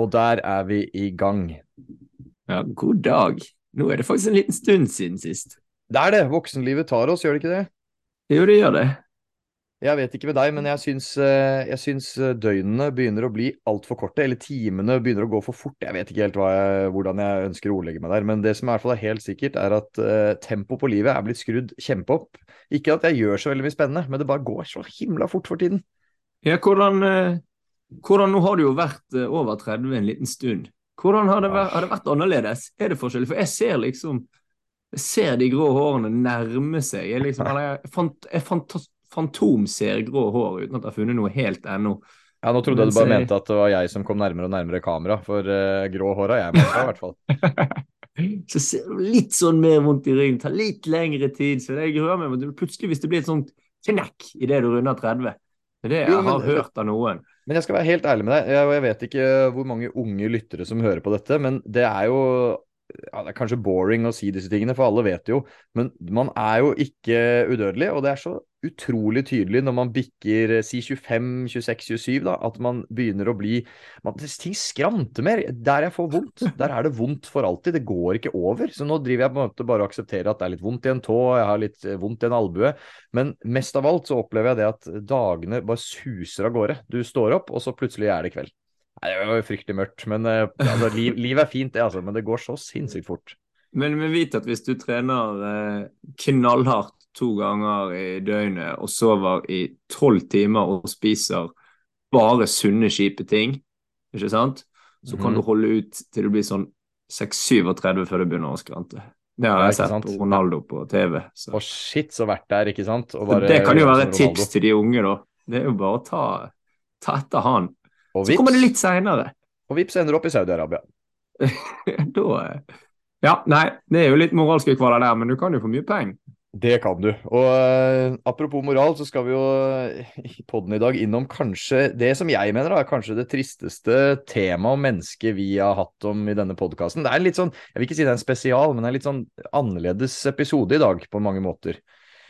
Og der er vi i gang. Ja, god dag. Nå er det faktisk en liten stund siden sist. Det er det. Voksenlivet tar oss, gjør det ikke det? Jo, det gjør det. Jeg vet ikke med deg, men jeg syns, eh, jeg syns eh, døgnene begynner å bli altfor korte. Eller timene begynner å gå for fort. Jeg vet ikke helt jeg, hvordan jeg ønsker å ordlegge meg der. Men det som i hvert fall er helt sikkert, er at uh, tempoet på livet er blitt skrudd kjempeopp. Ikke at jeg gjør så veldig mye spennende, men det bare går så himla fort for tiden. Ja, hvordan, hvordan Nå har du jo vært over 30 en liten stund. Hvordan har det, vært, har det vært annerledes? Er det forskjellig? For jeg ser liksom jeg ser de grå hårene nærme seg. Jeg, liksom, jeg, fant, jeg fant, fantomser grå hår uten at jeg har funnet noe helt ennå. Ja, Nå trodde jeg du bare mente at det var jeg som kom nærmere og nærmere kamera, for uh, grå hår har jeg med meg i hvert fall. så ser du litt sånn mer vondt i ryggen, tar litt lengre tid. Så det gruer meg til, plutselig hvis det blir et sånt knekk idet du runder 30. Det er det jeg har hørt av noen. Men jeg skal være helt ærlig med deg. Jeg, jeg vet ikke hvor mange unge lyttere som hører på dette, men det er jo ja, Det er kanskje boring å si disse tingene, for alle vet jo. Men man er jo ikke udødelig, og det er så utrolig tydelig når man bikker eh, si 25, 26, 27, da, at man begynner å bli man, Ting skranter mer. Der jeg får vondt, der er det vondt for alltid. Det går ikke over. Så nå driver jeg på en måte bare og aksepterer at det er litt vondt i en tå, jeg har litt eh, vondt i en albue. Men mest av alt så opplever jeg det at dagene bare suser av gårde. Du står opp, og så plutselig er det kveld. Nei, Det var jo fryktelig mørkt. Men uh, altså, liv, livet er fint, det, altså. Men det går så sinnssykt fort. Men vi vet at hvis du trener eh, knallhardt to ganger i døgnet og sover i tolv timer og spiser bare sunne, kjipe ting, ikke sant, så kan mm. du holde ut til du blir sånn 6-37 før du begynner å skrante. Det har jeg sett på Ronaldo på TV. Så. Og shit, så verdt det er, ikke sant? det kan jo være et tips til de unge, da. Det er jo bare å ta, ta etter han. Så kommer det litt seinere. Og vips ender opp i Saudi-Arabia. da Ja, nei, det er jo litt moralske kvaler der, men du kan jo få mye penger. Det kan du. Og uh, apropos moral, så skal vi jo uh, i poden i dag innom kanskje det som jeg mener er kanskje det tristeste temaet om mennesket vi har hatt om i denne podkasten. Det er litt sånn, jeg vil ikke si det er en spesial, men det er litt sånn annerledes episode i dag på mange måter.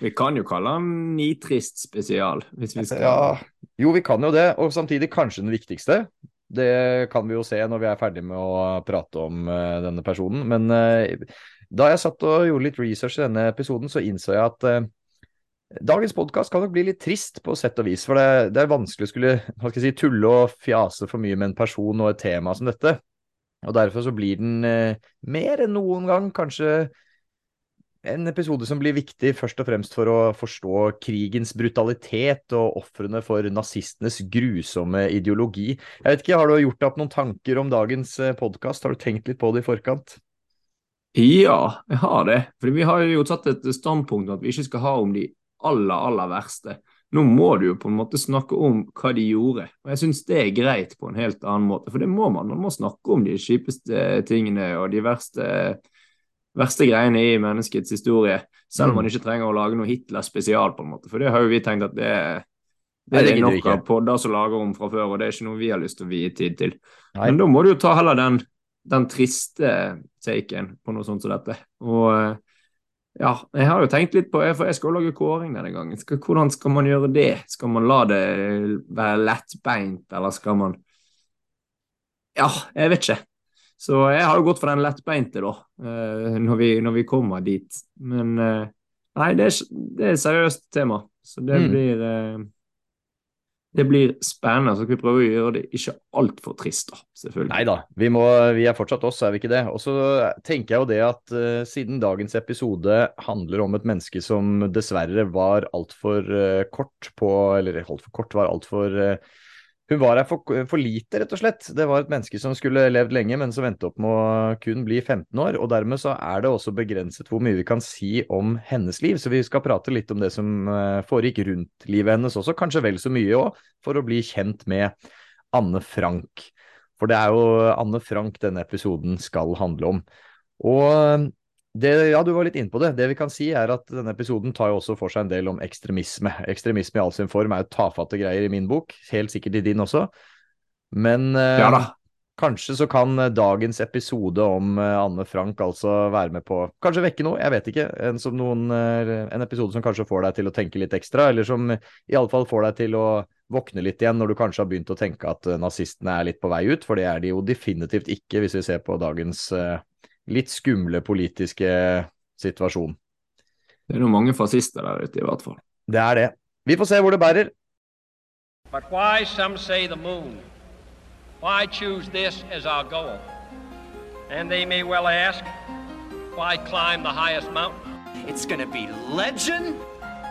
Vi kan jo kalle den nitrist spesial, hvis vi skal Ja, jo, vi kan jo det. Og samtidig kanskje den viktigste. Det kan vi jo se når vi er ferdig med å prate om uh, denne personen. Men uh, da jeg satt og gjorde litt research i denne episoden, så innså jeg at uh, dagens podkast kan nok bli litt trist på sett og vis. For det, det er vanskelig å skulle hva skal jeg si, tulle og fjase for mye med en person og et tema som dette. Og derfor så blir den mer enn noen gang kanskje en episode som blir viktig først og fremst for å forstå krigens brutalitet og ofrene for nazistenes grusomme ideologi. Jeg vet ikke, Har du gjort deg opp noen tanker om dagens eh, podkast? Har du tenkt litt på det i forkant? Ja, jeg har det. For vi har jo tatt et standpunkt at vi ikke skal ha om de aller, aller verste. Nå må du jo på en måte snakke om hva de gjorde. Og jeg syns det er greit på en helt annen måte, for det må man. Man må snakke om de kjipeste tingene og de verste verste greiene i menneskets historie. Selv om man mm. ikke trenger å lage noe Hitler spesial, på en måte. For det har jo vi tenkt at det, det, det er nok av podder som lager om fra før, og det er ikke noe vi har lyst til å vie tid til. Nei. Men da må du jo ta heller den, den triste taken på noe sånt som dette. Og ja, jeg har jo tenkt litt på For jeg skal lage kåring denne gangen. Skal, hvordan skal man gjøre det? Skal man la det være lettbeint, eller skal man Ja, jeg vet ikke. Så jeg har jo gått for den lettbeinte, da, eh, når vi, når vi kommer dit. Men eh, nei, det er, det er et seriøst tema, så det mm. blir eh, det blir spennende. Så skal vi prøve å gjøre det ikke altfor trist, da. Selvfølgelig. Nei da, vi, vi, er fortsatt oss, er vi ikke det? Og så tenker jeg jo det at uh, siden dagens episode handler om et menneske som dessverre var altfor uh, kort på Eller altfor kort, var altfor uh, hun var her for, for, lite, rett og slett. Det var et menneske som skulle levd lenge, men som endte opp med å kun bli 15 år. og Dermed så er det også begrenset hvor mye vi kan si om hennes liv. Så vi skal prate litt om det som eh, foregikk rundt livet hennes også, kanskje vel så mye òg, for å bli kjent med Anne Frank. For det er jo Anne Frank denne episoden skal handle om. Og det, ja, du var litt inne på det. Det vi kan si er at denne episoden tar jo også for seg en del om ekstremisme. Ekstremisme i all sin form er jo tafatte greier i min bok, helt sikkert i din også. Men eh, ja, kanskje så kan eh, dagens episode om eh, Anne Frank altså være med på Kanskje vekke noe, jeg vet ikke. En, noen, en, episode som kanskje får deg til å tenke litt ekstra, eller som i alle fall får deg til å våkne litt igjen når du kanskje har begynt å tenke at eh, nazistene er litt på vei ut, for det er de jo definitivt ikke, hvis vi ser på dagens uh, litt skumle politiske situasjon. Det er noen mange fascister der ute, i hvert fall. Det er det. Vi får se hvor det bærer. But why some say the moon? Why choose this as our goal? And they may well ask, why climb the highest mountain? It's gonna be legend.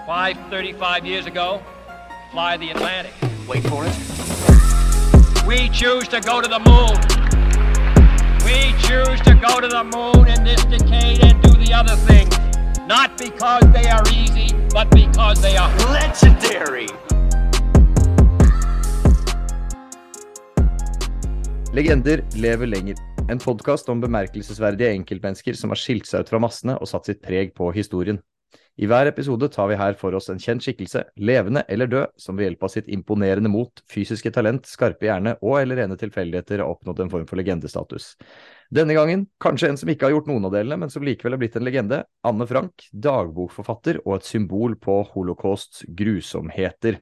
Why, 35 years ago, fly the Atlantic? Wait for it. We choose to go to the moon. We choose to go to the moon in this decade and do the other things. Not because they are easy, but because they are Legendary. Legender lever lenger. En podkast om bemerkelsesverdige enkeltmennesker som har skilt seg ut fra massene og satt sitt preg på historien. I hver episode tar vi her for oss en kjent skikkelse, levende eller død, som ved hjelp av sitt imponerende mot, fysiske talent, skarpe hjerne og eller rene tilfeldigheter har oppnådd en form for legendestatus. Denne gangen kanskje en som ikke har gjort noen av delene, men som likevel har blitt en legende. Anne Frank, dagbokforfatter og et symbol på holocausts grusomheter.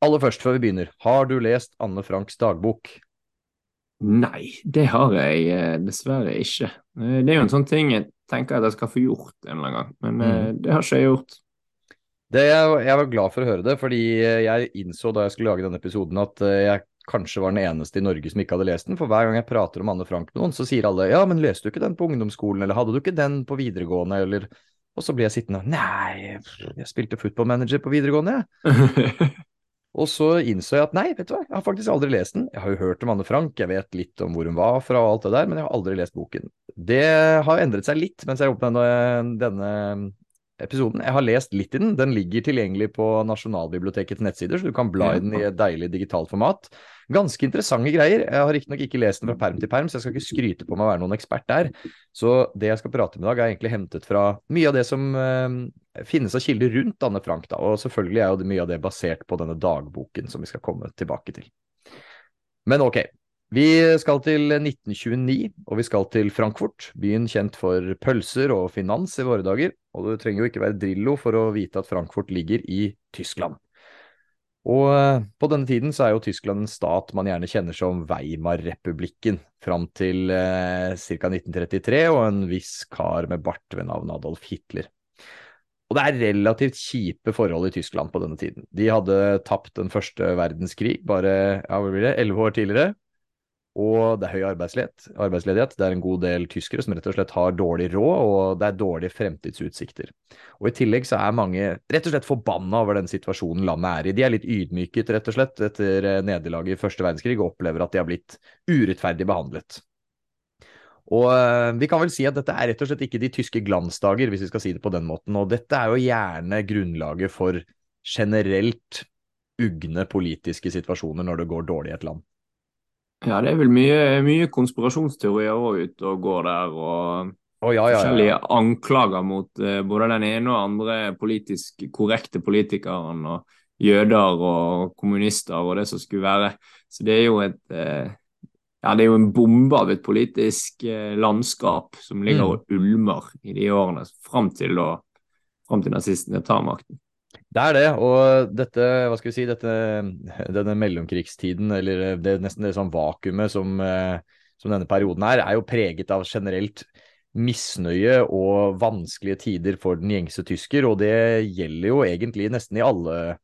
Aller først før vi begynner, har du lest Anne Franks dagbok? Nei, det har jeg eh, dessverre ikke. Eh, det er jo en sånn ting jeg tenker at jeg skal få gjort en eller annen gang, men eh, Mm. det har ikke jeg gjort. Det, jeg var glad for å høre det, fordi jeg innså da jeg skulle lage denne episoden at eh, jeg kanskje var den eneste i Norge som ikke hadde lest den. For hver gang jeg prater om Anne Frank med noen, så sier alle ja, men leste du ikke den på ungdomsskolen, eller hadde du ikke den på videregående, eller Og så blir jeg sittende og nei, jeg spilte football manager på videregående, jeg. Og så innså jeg at nei, vet du hva, jeg har faktisk aldri lest den. Jeg har jo hørt om Anne Frank, jeg vet litt om hvor hun var fra og alt det der, men jeg har aldri lest boken. Det har endret seg litt mens jeg jobbet med denne, episoden. Jeg har lest litt i den. Den ligger tilgjengelig på Nasjonalbibliotekets nettsider, så du kan bla i den i et deilig digitalt format. Ganske interessante greier. Jeg har riktignok ikke lest den fra perm til perm, så jeg skal ikke skryte på meg å være noen ekspert der. Så det jeg skal prate med i dag, er egentlig hentet fra mye av det som eh, finnes av kilder rundt Anne Frank, da. Og selvfølgelig er jo mye av det basert på denne dagboken som vi skal komme tilbake til. Men ok. Vi skal til 1929, og vi skal til Frankfurt, byen kjent for pølser og finans i våre dager. Og du trenger jo ikke være Drillo for å vite at Frankfurt ligger i Tyskland. Og eh, på denne tiden så er jo Tyskland en stat man gjerne kjenner som Weimar-republikken, fram til eh, ca. 1933, og en viss kar med bart ved navn Adolf Hitler. Og det er relativt kjipe forhold i Tyskland på denne tiden. De hadde tapt den første verdenskrig bare ja, hva blir det, elleve år tidligere. Og det er høy arbeidsledighet. arbeidsledighet. Det er en god del tyskere som rett og slett har dårlig råd, og det er dårlige fremtidsutsikter. Og i tillegg så er mange rett og slett forbanna over den situasjonen landet er i. De er litt ydmyket, rett og slett, etter nederlaget i første verdenskrig, og opplever at de har blitt urettferdig behandlet. Og eh, vi kan vel si at dette er rett og slett ikke de tyske glansdager, hvis vi skal si det på den måten. Og dette er jo gjerne grunnlaget for generelt ugne politiske situasjoner når det går dårlig i et land. Ja, det er vel mye, mye konspirasjonsteorier òg ute og går der, og oh, ja, ja, ja. forskjellige anklager mot uh, både den ene og andre politisk korrekte politikeren, og jøder og kommunister og det som skulle være. Så det er jo et uh, ja, det er jo en bombe av et politisk eh, landskap som ligger Mm. og ulmer i de årene fram til, fram til nazistene tar makten. Det er det, og dette, hva skal vi si, dette, denne mellomkrigstiden, eller det, nesten det sånn vakuumet som, eh, som denne perioden er, er jo preget av generelt misnøye og vanskelige tider for den gjengse tysker, og det gjelder jo egentlig nesten i alle, eh,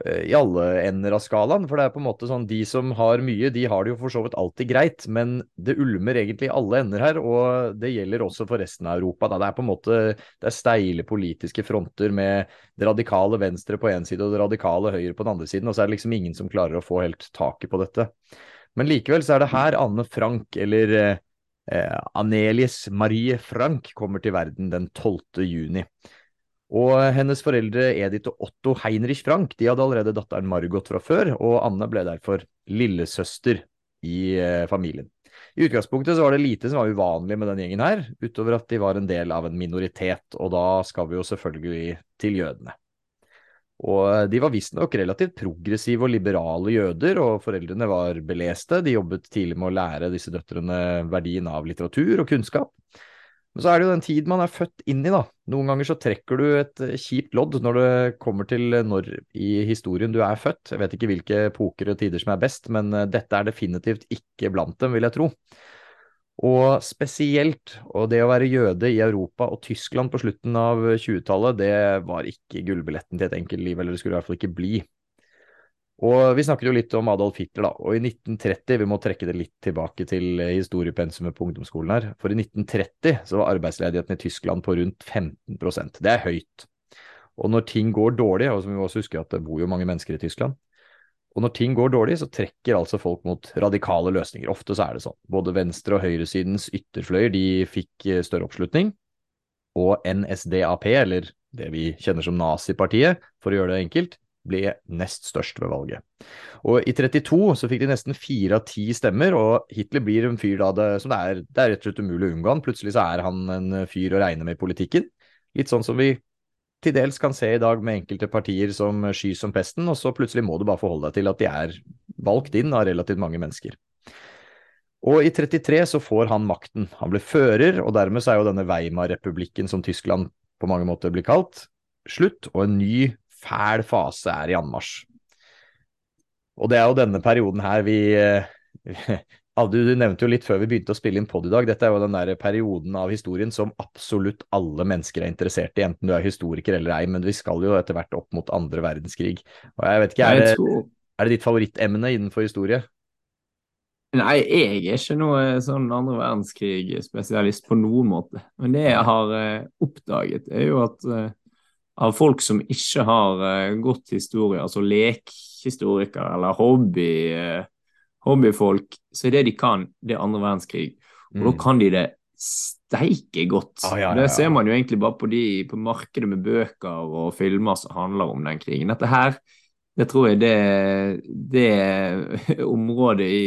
i alle ender av skalaen, for det er på en måte sånn, de som har mye, de har det jo for så vidt alltid greit, men det ulmer egentlig i alle ender her, og det gjelder også for resten av Europa. Da. Det er på en måte, det er steile politiske fronter med det radikale venstre på én side og det radikale høyre på den andre siden, og så er det liksom ingen som klarer å få helt taket på dette. Men likevel så er det her Anne Frank, eller eh, Anelies Marie Frank, kommer til verden den 12. juni. Og hennes foreldre Edith og Otto Heinrich Frank de hadde allerede datteren Margot fra før, og Anne ble derfor lillesøster i eh, familien. I utgangspunktet så var det lite som var uvanlig med den gjengen her, utover at de var en del av en minoritet, og da skal vi jo selvfølgelig til jødene. Og de var visstnok relativt progressive og liberale jøder, og foreldrene var beleste. De jobbet tidlig med å lære disse døtrene verdien av litteratur og kunnskap. Men så er det jo den tid man er født inn i, da. Noen ganger så trekker du et eh, kjipt lodd når det kommer til når i historien du er født. Jeg vet ikke hvilke epoker og tider som er best, men eh, dette er definitivt ikke blant dem, vil jeg tro. Og spesielt, og det å være jøde i Europa og Tyskland på slutten av 20-tallet, det var ikke gullbilletten til et enkelt liv, eller det skulle i hvert fall ikke bli. Og Vi snakket jo litt om Adolf Hitler, da. Og i 1930, vi må trekke det litt tilbake til historiepensumet på ungdomsskolen her. For i 1930 så var arbeidsledigheten i Tyskland på rundt 15% Det er høyt. Og når ting går dårlig, og som vi også husker at det bor jo mange mennesker i Tyskland, og når ting går dårlig, så trekker altså folk mot radikale løsninger. Ofte så er det sånn. Både venstre- og høyresidens ytterfløyer de fikk eh, større oppslutning. Og NSDAP, eller det vi kjenner som nazipartiet, for å gjøre det enkelt, ble nest størst ved valget. Og I 32 så fikk de nesten fire av ti stemmer, og Hitler blir en fyr da det, som det er, det er rett og slett umulig å unngå han. Plutselig så er han en fyr å regne med i politikken. Litt sånn som vi til dels kan se i dag med enkelte partier som skys som pesten, og så plutselig må du bare forholde deg til at de er valgt inn av relativt mange mennesker. Og i 33 så får han makten. Han blir fører, og dermed så er jo denne Weimar-republikken som Tyskland på mange måter blir kalt, slutt, og en ny fæl fase er i anmarsj. Og det er jo denne perioden her vi Du nevnte jo litt før vi begynte å spille inn pod i dag, dette er jo den der perioden av historien som absolutt alle mennesker er interessert i, enten du er historiker eller ei, men vi skal jo etter hvert opp mot andre verdenskrig. Og jeg vet ikke, Er det, er det ditt favorittemne innenfor historie? Nei, jeg er ikke noe sånn andre verdenskrig-spesialist på noen måte. Men det jeg har eh, oppdaget, er jo at eh, av folk som ikke har uh, godt historie, altså lekhistorikere eller hobby, uh, hobbyfolk, så er det de kan, det er andre verdenskrig. Og mm. da kan de det steike godt. Ah, ja, ja, ja. Det ser man jo egentlig bare på, de, på markedet med bøker og filmer som handler om den krigen. Dette her, det tror jeg det, det området i,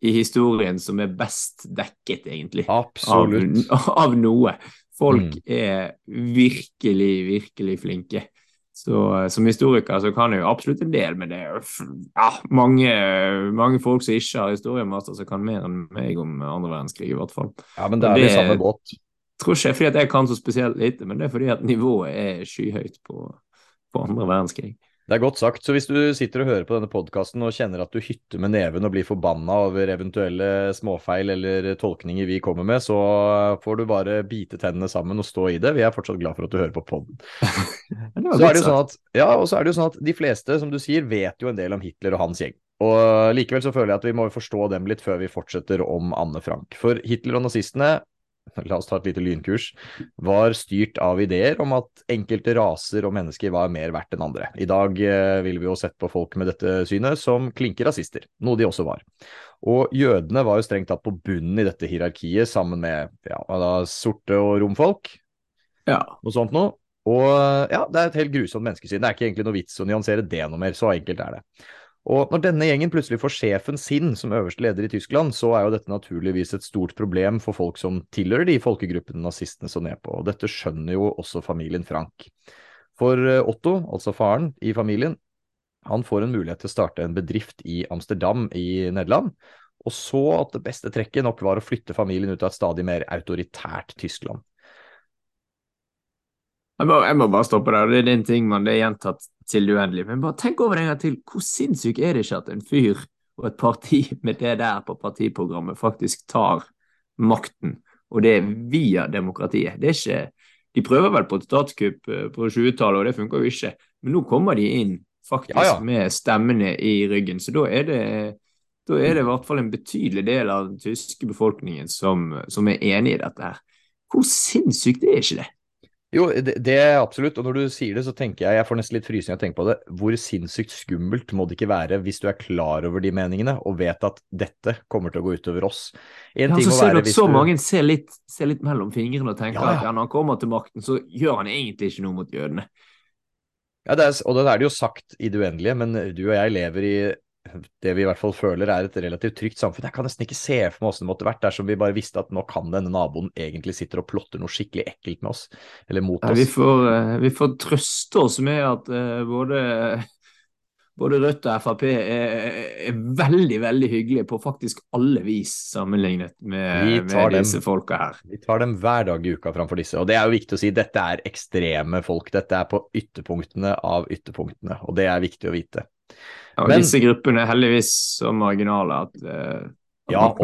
i historien som er best dekket, egentlig. Absolutt. Av, av noe. Folk mm. er virkelig, virkelig flinke. Så Som historiker så kan jeg jo absolutt en del, men det er ja, mange, mange, folk som ikke har historiemaster, som kan mer enn meg om andre verdenskrig, i hvert fall. Ja, men det er det, i samme båt. Tror ikke fordi at jeg kan så spesielt lite, men det er fordi at nivået er skyhøyt på, på andre verdenskrig. Det er godt sagt. Så hvis du sitter og hører på denne podkasten og kjenner at du hytter med neven og blir forbanna over eventuelle småfeil eller tolkninger vi kommer med, så får du bare bite tennene sammen og stå i det. Vi er fortsatt glad for at du hører på podden. så er det jo sånn at, ja, og så er det jo sånn at de fleste, som du sier, vet jo en del om Hitler og hans gjeng. Og likevel så føler jeg at vi må forstå dem litt før vi fortsetter om Anne Frank. For Hitler og nazistene la oss ta et lite lynkurs, var styrt av ideer om at enkelte raser og mennesker var mer verdt enn andre. I dag eh, vil vi jo sette på folk med dette synet som klinke rasister, noe de også var. Og jødene var jo strengt tatt på bunnen i dette hierarkiet, sammen med ja, da, sorte og romfolk. Ja. Noe sånt noe. Og ja, det er et helt grusomt menneskesyn. Det er ikke egentlig noe vits å nyansere det noe mer, så enkelt er det. Og når denne gjengen plutselig får sjefen sin som øverste leder i Tyskland, så er jo dette naturligvis et stort problem for folk som tilhører de folkegruppene nazistene så ned på. Og dette skjønner jo også familien Frank. For eh, Otto, altså faren i familien, han får en mulighet til å starte en bedrift i Amsterdam i Nederland, og så at det beste trekket nok var å flytte familien ut av et stadig mer autoritært Tyskland. Jeg må, jeg må, bare stoppe der. Det er en ting man det er gjentatt til det uendelige. Men bare tenk over det en gang til. Hvor sinnssyk er det ikke at en fyr og et parti med det der på partiprogrammet faktisk tar makten, og det er via demokratiet? Det er ikke De prøver vel på et statskupp eh, på 20-tallet, og det funker jo ikke. Men nå kommer de inn faktisk ja, ja. med stemmene i ryggen. Så da er det da er det i hvert fall en betydelig del av den tyske befolkningen som, som er enig i dette her. Hvor sinnssykt er ikke det? Jo, det, det, er absolutt. Og når du sier det, så tenker jeg Jeg får nesten litt frysninger av å tenke på det. Hvor sinnssykt skummelt må det ikke være hvis du er klar over de meningene og vet at dette kommer til å gå utover oss. En ja, så ser du at så du... mange ser litt, ser litt, mellom fingrene og tenker ja, ja. at ja, når han kommer til makten, så gjør han egentlig ikke noe mot jødene. Ja, er, og det er det jo sagt i det uendelige, men du og jeg lever i det vi i hvert fall føler er et relativt trygt samfunn. Jeg kan nesten ikke se for meg hvordan det måtte vært dersom vi bare visste at nå kan denne naboen egentlig sitter og plotter noe skikkelig ekkelt med oss, eller mot oss. Ja, vi, får, uh, vi får trøste oss med at uh, både både Rødt og Frp er, er veldig veldig hyggelige på faktisk alle vis, sammenlignet Vi med, med dem. disse folka her. Vi tar dem hver dag i uka framfor disse. Og det er jo viktig å si, dette er ekstreme folk. Dette er på ytterpunktene av ytterpunktene, og det er viktig å vite. Ja, og Men- disse gruppene er heldigvis så marginale at, eh, Ja,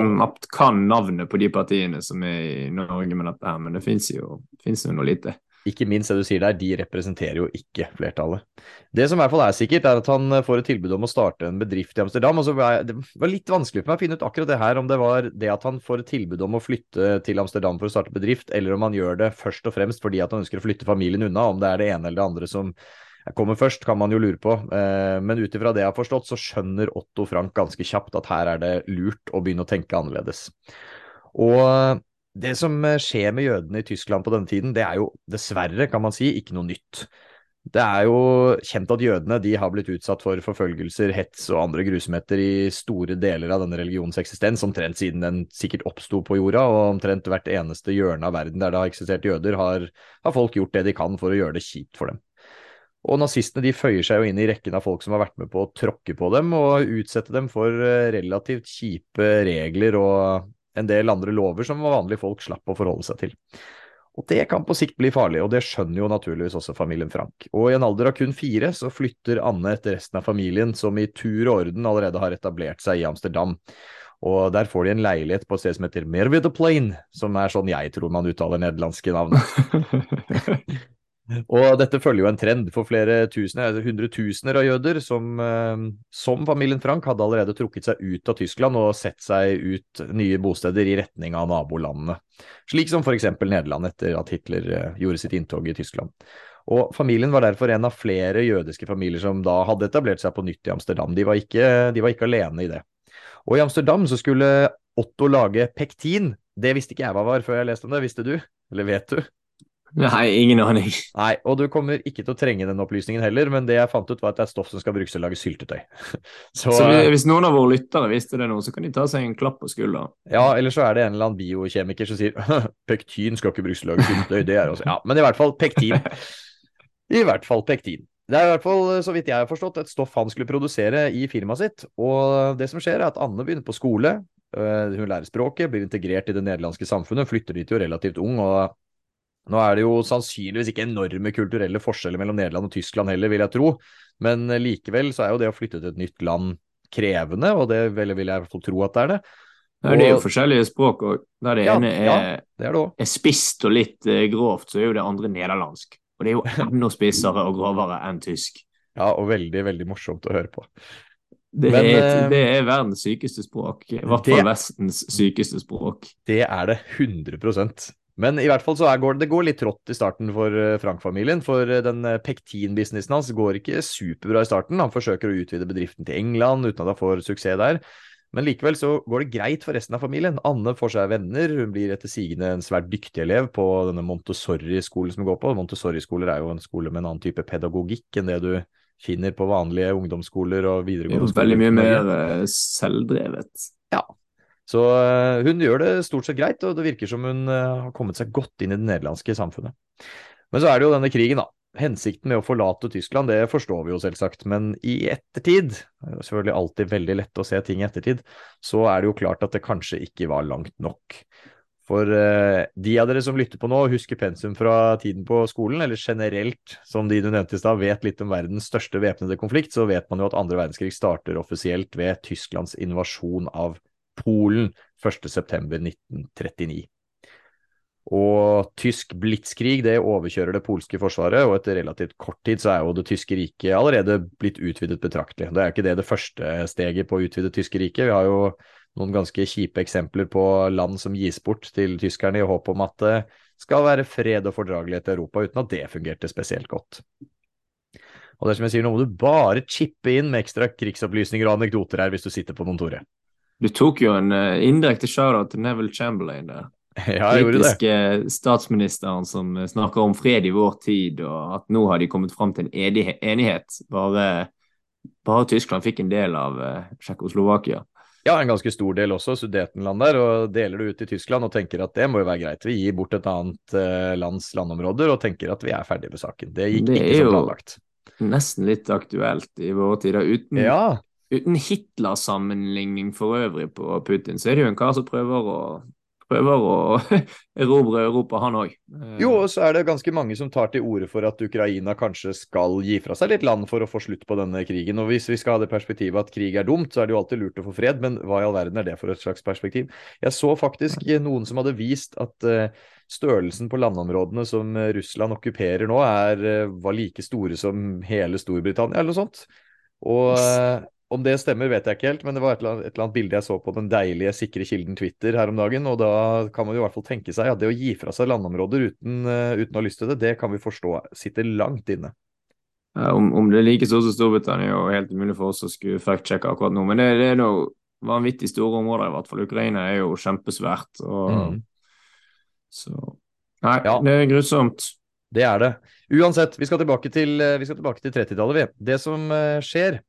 kan navnet på de partiene som er i Norge med dette her, men det fins jo, jo noe lite. Ikke minst det du sier der, de representerer jo ikke flertallet. Det som i hvert fall er sikkert, er at han får et tilbud om å starte en bedrift i Amsterdam. og så var Det var litt vanskelig for meg å finne ut akkurat det her, om det var det at han får et tilbud om å flytte til Amsterdam for å starte bedrift, eller om han gjør det først og fremst fordi at han ønsker å flytte familien unna. Om det er det ene eller det andre som kommer først, kan man jo lure på. Eh, Men ut ifra det jeg har forstått, så skjønner Otto Frank ganske kjapt at her er det lurt å begynne å tenke annerledes. Og det som eh, skjer med jødene i Tyskland på denne tiden, det er jo dessverre, kan man si, ikke noe nytt. Det er jo kjent at jødene de har blitt utsatt for forfølgelser, hets og andre grusomheter i store deler av denne religionens eksistens, omtrent siden den sikkert oppsto på jorda, og omtrent hvert eneste hjørne av verden der det har eksistert jøder, har, har folk gjort det de kan for å gjøre det kjipt for dem. Og nazistene de føyer seg jo inn i rekken av folk som har vært med på å tråkke på dem og utsette dem for eh, relativt kjipe regler og en del andre lover som vanlige folk slapp å forholde seg til. Og det kan på sikt bli farlig, og det skjønner jo naturligvis også familien Frank. Og i en alder av kun fire så flytter Anne etter resten av familien, som i tur og orden allerede har etablert seg i Amsterdam. Og der får de en leilighet på et sted som heter Merwede Plain, som er sånn jeg tror man uttaler nederlandske navn. Og dette følger jo en trend for flere tusener, altså hundretusener av jøder som, eh, som familien Frank hadde allerede trukket seg ut av Tyskland og sett seg ut nye bosteder i retning av nabolandene. Slik som f.eks. Nederland etter at Hitler eh, gjorde sitt inntog i Tyskland. Og familien var derfor en av flere jødiske familier som da hadde etablert seg på nytt i Amsterdam. De var ikke, de var ikke alene i det. Og i Amsterdam så skulle Otto lage pektin. Det visste ikke jeg hva var før jeg leste om det, visste du? Eller vet du? Nei, ingen aning. Nei, og du kommer ikke til å trenge den opplysningen heller, men det jeg fant ut var at det er stoff som skal brukes til å lage syltetøy. Så, Så hvis noen av våre lyttere visste det nå, så kan de ta seg en klapp på skulderen. ja, eller så er det en eller annen biokjemiker som sier pektin skal ikke brukes til å lage syltetøy, det er også Ja, men i hvert fall pektin. I hvert fall pektin. Det er i hvert fall, så vidt jeg har forstått, et stoff han skulle produsere i firmaet sitt. Og det som skjer, er at Anne begynner på skole. øh, Hun lærer språket, blir integrert i det nederlandske samfunnet, flytter dit jo relativt ung. og Nå er det jo sannsynligvis ikke enorme kulturelle forskjeller mellom Nederland og Tyskland heller, vil jeg tro. Men eh, likevel så er jo det å flytte til et nytt land krevende, og det vil, jeg i hvert fall tro at det er det. Og... det er jo forskjellige språk òg. Der det Ja, ene er, ja. Det er det er spist og litt eh, grovt, så er jo det andre nederlandsk. Og det er jo enda spissere og grovere enn tysk. Ja, og veldig, veldig morsomt å høre på. Det, Men, er, eh, det er verdens sykeste språk. I hvert fall Vestens sykeste språk. Det er det 100 Men i hvert fall så går det går litt trått i starten for eh, Frank-familien. For eh, den eh, pektin-businessen hans går ikke superbra i starten. Han forsøker å utvide bedriften til England uten at han får suksess der. Men likevel så går det greit for resten av familien. Anne får seg venner, hun blir etter sigende en svært dyktig elev på denne Montessori-skolen som hun går på. Montessori-skoler er jo en skole med en annen type pedagogikk enn det du finner på vanlige ungdomsskoler og er videregående skoler. veldig mye mer selvdrevet. selvdrevet. Så eh, hun gjør det stort sett greit, og det virker som hun eh, har kommet seg godt inn i det nederlandske samfunnet. Men så er det jo denne krigen, da. Hensikten med å forlate Tyskland, det forstår vi jo selvsagt, men i ettertid, det er selvfølgelig alltid veldig lett å se ting i ettertid, så er det jo klart at det kanskje ikke var langt nok. For eh, de av dere som lytter på nå, husker pensum fra tiden på skolen, eller generelt, som de du nevnte i stad, vet litt om verdens største væpnede konflikt, så vet man jo at andre verdenskrig starter offisielt ved Tysklands invasjon av Polen 1.9.1939. Og tysk blitskrig det overkjører det polske forsvaret, og etter relativt kort tid så er jo det tyske riket allerede blitt utvidet betraktelig. Det er jo ikke det det første steget på å utvide tyske riket. Vi har jo noen ganske kjipe eksempler på land som gis bort til tyskerne i håp om at det skal være fred og fordragelighet i Europa, uten at det fungerte spesielt godt. Og det er som jeg sier, nå må du bare chippe inn med ekstra krigsopplysninger og anekdoter her hvis du sitter på kontoret. Du tok jo en uh, indirekte shout-out til Neville Chamberlain der. Ja, jeg gjorde det. Britiske statsministeren som eh, snakker om fred i vår tid, og at nå har de kommet fram til en enighet. Bare, bare Tyskland fikk en del av uh, Tsjekkoslovakia. Ja, en ganske stor del også, Sudetenland der, og deler det ut i Tyskland og tenker at det må jo være greit. Vi gir bort et annet uh, lands landområder og tenker at vi er ferdige med saken. Det gikk Det ikke er som jo- planlagt. Nesten litt aktuelt i våre tider. Uten, Ja, uten Hitler-sammenligning for øvrig på Putin, så er det jo en kar som prøver å, prøver å erobre Europa, han òg. Jo, og så er det ganske mange som tar til orde for at Ukraina kanskje skal gi fra seg litt land for å få slutt på denne krigen. Og hvis vi skal ha det perspektivet at krig er dumt, så er det jo alltid lurt å få fred, men hva i all verden er det for et slags perspektiv? Jeg så faktisk noen som hadde vist at eh, størrelsen på landområdene som eh, Russland okkuperer nå, er, eh, var like store som hele Storbritannia, eller noe sånt. Og eh, om det stemmer, vet jeg ikke helt, men det var et eller, annet, et eller annet bilde jeg så på den deilige, sikre kilden Twitter her om dagen, og da kan man jo i hvert fall tenke seg at det å gi fra seg landområder uten, eh, uten å ha lyst til det, det kan vi forstå sitter langt inne. Eh, Om, om det er like stort som Storbritannia, jo helt umulig for oss å skulle fact-sjekke akkurat nå. Men det, det er noe vanvittig store områder, i hvert fall. Ukraina er jo kjempesvært. Og, Mm. Så Nei, Ja. det er grusomt. Det er det. Uansett, vi skal tilbake til, eh, til 30-tallet, vi. Det som skjer,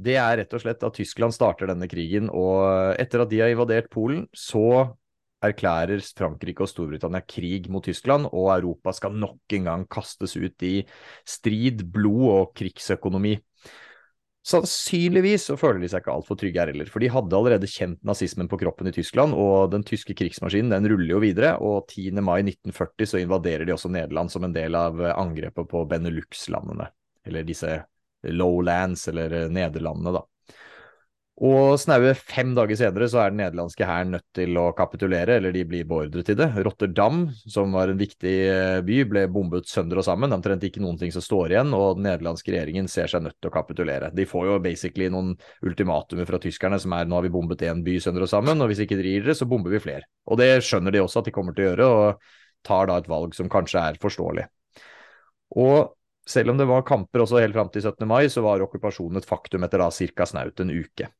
det er rett og slett at Tyskland starter denne krigen, og etter at de har invadert Polen, så erklærer Frankrike og Storbritannia krig mot Tyskland, og Europa skal nok en gang kastes ut i strid, blod og krigsøkonomi. Sannsynligvis så føler de seg ikke altfor trygge her heller, for de hadde allerede kjent nazismen på kroppen i Tyskland, og den tyske krigsmaskinen den ruller jo videre, og 10. mai 1940 så invaderer de også Nederland som en del av angrepet på Benelux-landene, eller disse lowlands, eller eh, Nederlandene, da. Og snaue fem dager senere så er den nederlandske hæren nødt til å kapitulere, eller de blir beordret til det. Rotterdam, som var en viktig eh, by, ble bombet sønder og sammen. Omtrent ikke noen ting som står igjen, og den nederlandske regjeringen ser seg nødt til å kapitulere. De får jo basically noen ultimatumer fra tyskerne som er nå har vi bombet én by sønder og sammen, og hvis ikke dere gir dere, så bomber vi flere. Og det skjønner de også at de kommer til å gjøre, og tar da et valg som kanskje er forståelig. Og selv om det var kamper også helt fram til 17. mai, så var okkupasjonen et faktum etter da ca. snaut en uke.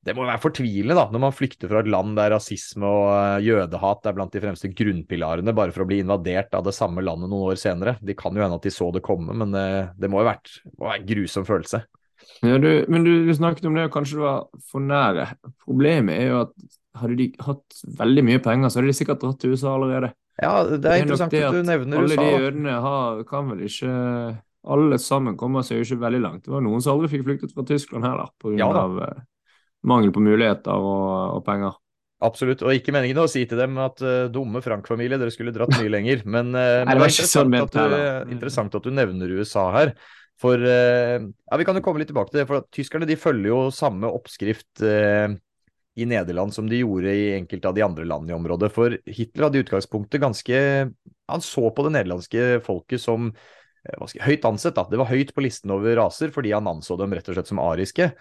Det må være fortvilende da, når man flykter fra et land der rasisme og eh, jødehat er blant de fremste grunnpilarene, bare for å bli invadert av det samme landet noen år senere. De kan jo hende at de så det komme, men det, det må jo ha vært en grusom følelse. Ja, du, men du, du snakket om det, og kanskje det var for nære. Problemet er jo at hadde de hatt veldig mye penger, så hadde de sikkert dratt til USA allerede. Ja, det er nok interessant det at du nevner alle USA. de da. jødene har, kan vel ikke Alle sammen kommer seg jo ikke veldig langt. Det var noen som aldri fikk flyktet fra Tyskland heller, pga. Ja av eh, mangel på muligheter og, og penger. Absolutt, og ikke meningen å si til dem at uh, dumme Frank-familie, dere skulle dratt mye lenger. Men, uh, det det var ikke sånn at du, heller. interessant at du nevner USA her. For uh, ja, Vi kan jo komme litt tilbake til det. for Tyskerne de følger jo samme oppskrift i Nederland som de gjorde i enkelte av de andre landene i området. For Hitler hadde i utgangspunktet ganske Han så på det nederlandske folket som høyt ansett. da. Det var høyt på listen over raser fordi han anså dem rett og slett som ariske.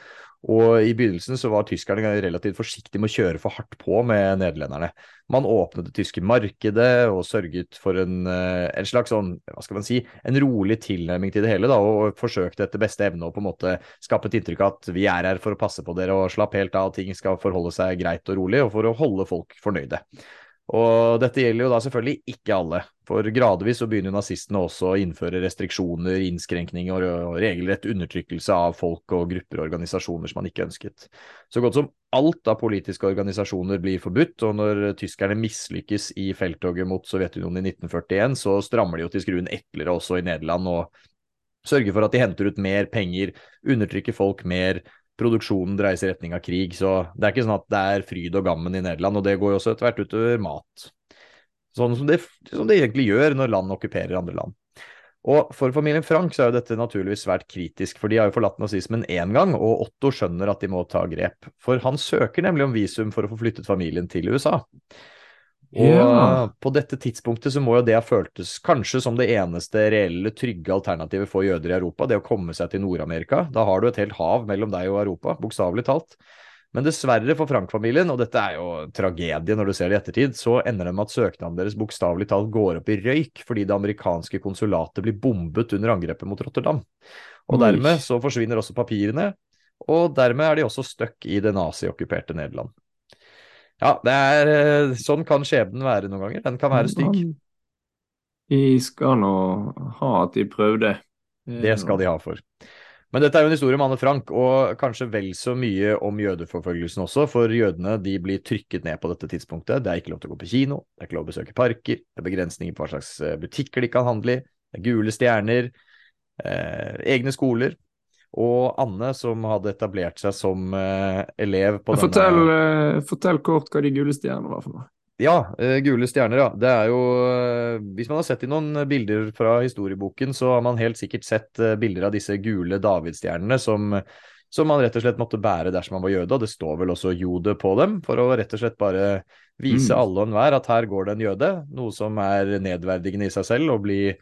Og i begynnelsen så var tyskerne relativt forsiktige med å kjøre for hardt på med nederlenderne. Man åpnet det tyske markedet og sørget for en, eh, en slags sånn, hva skal man si, en rolig tilnærming til det hele, da, og forsøkte etter beste evne å på en måte skape et inntrykk av at vi er her for å passe på dere og slapp helt av, ting skal forholde seg greit og rolig, og for å holde folk fornøyde. Og dette gjelder jo da selvfølgelig ikke alle, for gradvis så begynner jo nazistene også å innføre restriksjoner, innskrenkninger og regelrett undertrykkelse av folk og grupper og organisasjoner som man ikke ønsket. Så godt som alt av politiske organisasjoner blir forbudt, og når tyskerne mislykkes i felttoget mot Sovjetunionen i 1941, så strammer de jo til skruen etlere også i Nederland og sørger for at de henter ut mer penger, undertrykker folk mer, produksjonen dreies i retning av krig. Så det er ikke sånn at det er fryd og gammen i Nederland, og det går jo også etter hvert utover mat. Sånn som det, som det egentlig gjør når land okkuperer andre land. Og for familien Frank så er jo dette naturligvis svært kritisk, for de har jo forlatt nazismen én gang, og Otto skjønner at de må ta grep. For han søker nemlig om visum for å få flyttet familien til USA. Og Ja. på dette tidspunktet så må jo det ha føltes kanskje som det eneste reelle, trygge alternativet for jøder i Europa, det å komme seg til Nord-Amerika. Da har du et helt hav mellom deg og Europa, bokstavelig talt. Men dessverre for Frank-familien, og dette er jo tragedie når du ser det i ettertid, så ender det med at søknaden deres bokstavelig talt går opp i røyk fordi det amerikanske konsulatet blir bombet under angrepet mot Rotterdam. Og dermed så forsvinner også papirene, og dermed er de også stuck i det naziokkuperte Nederland. Ja, det er, eh, sånn kan skjebnen være noen ganger. Den kan være stygg. De skal nå ha at de prøvde. Det skal de ha for. Men dette er jo en historie om Anne Frank, og kanskje vel så mye om jødeforfølgelsen også, for jødene de blir trykket ned på dette tidspunktet. Det er ikke lov til å gå på kino, det er ikke lov til å besøke parker, det er begrensninger på hva slags eh, butikker de kan handle i, det er gule stjerner. eh, egne skoler. Og Anne, som hadde etablert seg som uh, elev på Fortell, denne uh, fortell kort hva de gule stjernene var for noe. Ja, uh, gule stjerner, ja. Det er jo eh, Hvis man har sett i noen bilder fra historieboken, så har man helt sikkert sett bilder av disse gule davidsstjernene som, som man rett og slett måtte bære dersom man var jøde, og det står vel også jode på dem, for å rett og slett bare vise Mm. alle og enhver at her går det en jøde, noe som er nedverdigende i seg selv, å bli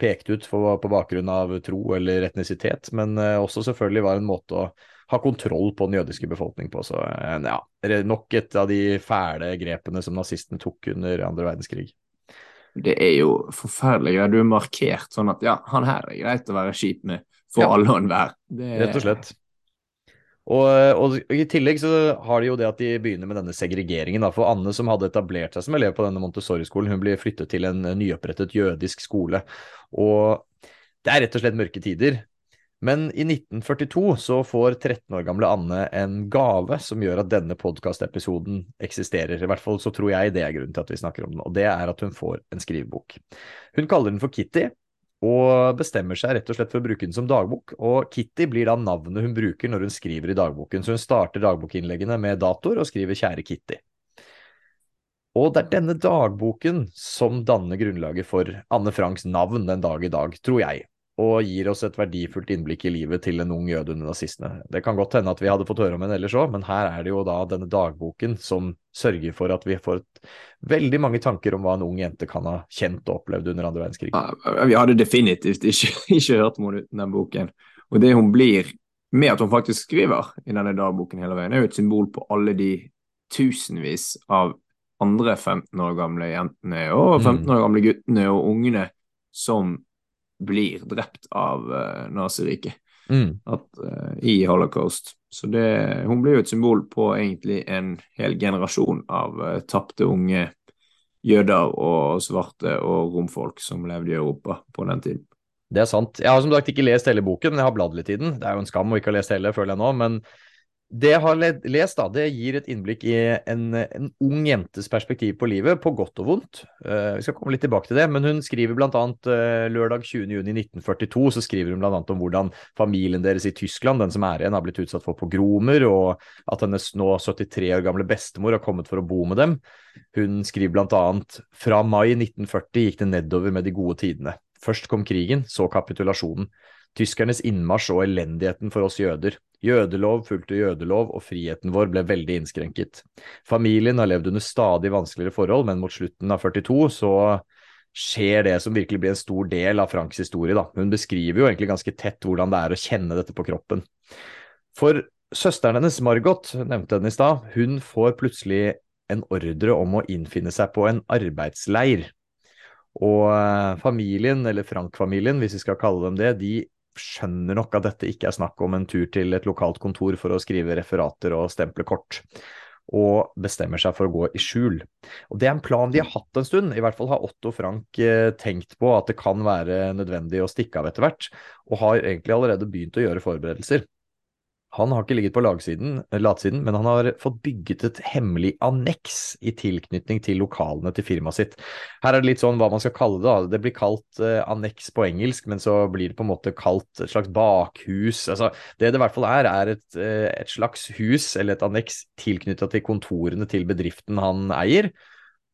pekt ut for, på bakgrunn av tro eller etnisitet, men eh, også selvfølgelig var en måte å ha kontroll på den jødiske befolkning på. Så eh, ja, nok et av de fæle grepene som nazistene tok under andre verdenskrig. Det er jo forferdelig. Du er markert sånn at ja, han her er greit å være kjip med for Ja. alle og enhver. Det- Rett og slett. Og, og i tillegg så har de jo det at de begynner med denne segregeringen. Da. For Anne, som hadde etablert seg som elev på denne Montessori-skolen, hun blir flyttet til en nyopprettet jødisk skole. Og det er rett og slett mørke tider. Men i 1942 så får 13 år gamle Anne en gave som gjør at denne podkastepisoden eksisterer. I hvert fall så tror jeg det er grunnen til at vi snakker om den, og det er at hun får en skrivebok. Hun kaller den for Kitty, og bestemmer seg rett og slett for å bruke den som dagbok. Og Kitty blir da navnet hun bruker når hun skriver i dagboken, så hun starter dagbokinnleggene med dator og skriver 'Kjære Kitty'. Og det er denne dagboken som danner grunnlaget for Anne Franks navn den dag i dag, tror jeg, og gir oss et verdifullt innblikk i livet til en ung jøde under nazistene. Det kan godt hende at vi hadde fått høre om henne ellers òg, men her er det jo da denne dagboken som sørger for at vi får et, veldig mange tanker om hva en ung jente kan ha kjent og opplevd under andre verdenskrig. Ja, Vi hadde definitivt ikke, ikke hørt om henne uten den boken. Og det hun blir, med at hun faktisk skriver i denne dagboken hele veien, er jo et symbol på alle de tusenvis av andre 15 år gamle jentene og 15 år gamle guttene og ungene som blir drept av uh, naziriket Mm. eh, i holocaust. Så det, hun blir jo et symbol på egentlig en hel generasjon av uh, tapte unge jøder og svarte og romfolk som levde i Europa på den tiden. Det er sant. Jeg har som sagt ikke lest hele boken, men jeg har bladd litt i den. Det er jo en skam å ikke ha lest hele, føler jeg nå. Men det jeg har lest, da, det gir et innblikk i en, en ung jentes perspektiv på livet, på godt og vondt. Uh, vi skal komme litt tilbake til det, men hun skriver bl.a. Uh, lørdag 20.6.1942 så skriver hun bl.a. om hvordan familien deres i Tyskland, den som er igjen, har blitt utsatt for pogromer, og at hennes nå 73 år gamle bestemor har kommet for å bo med dem. Hun skriver bl.a.: Fra mai 1940 gikk det nedover med de gode tidene. Først kom krigen, så kapitulasjonen. Tyskernes innmarsj og elendigheten for oss jøder. Jødelov fulgte jødelov, og friheten vår ble veldig innskrenket. Familien har levd under stadig vanskeligere forhold, men mot slutten av 42 så skjer det som virkelig blir en stor del av Franks historie. Da. Hun beskriver jo egentlig ganske tett hvordan det er å kjenne dette på kroppen. For søsteren hennes, Margot, nevnte henne i stad, hun får plutselig en ordre om å innfinne seg på en arbeidsleir. Og eh, familien, eller Frank-familien, hvis vi skal kalle dem det, de skjønner nok at dette ikke er snakk om en tur til et lokalt kontor for å skrive referater og stemple kort, og bestemmer seg for å gå i skjul. Og Det er en plan de har hatt en stund, i hvert fall har Otto Frank eh, tenkt på at det kan være nødvendig å stikke av etter hvert, og har egentlig allerede begynt å gjøre forberedelser. Han har ikke ligget på lagsiden, latsiden, men han har fått bygget et hemmelig anneks i tilknytning til lokalene til firmaet sitt. Her er det litt sånn hva man skal kalle det. da. Det blir kalt eh, anneks på engelsk, men så blir det på en måte kalt et slags bakhus. Altså, det det i hvert fall er, er et, eh, et slags hus eller et anneks tilknytta til kontorene til bedriften han eier,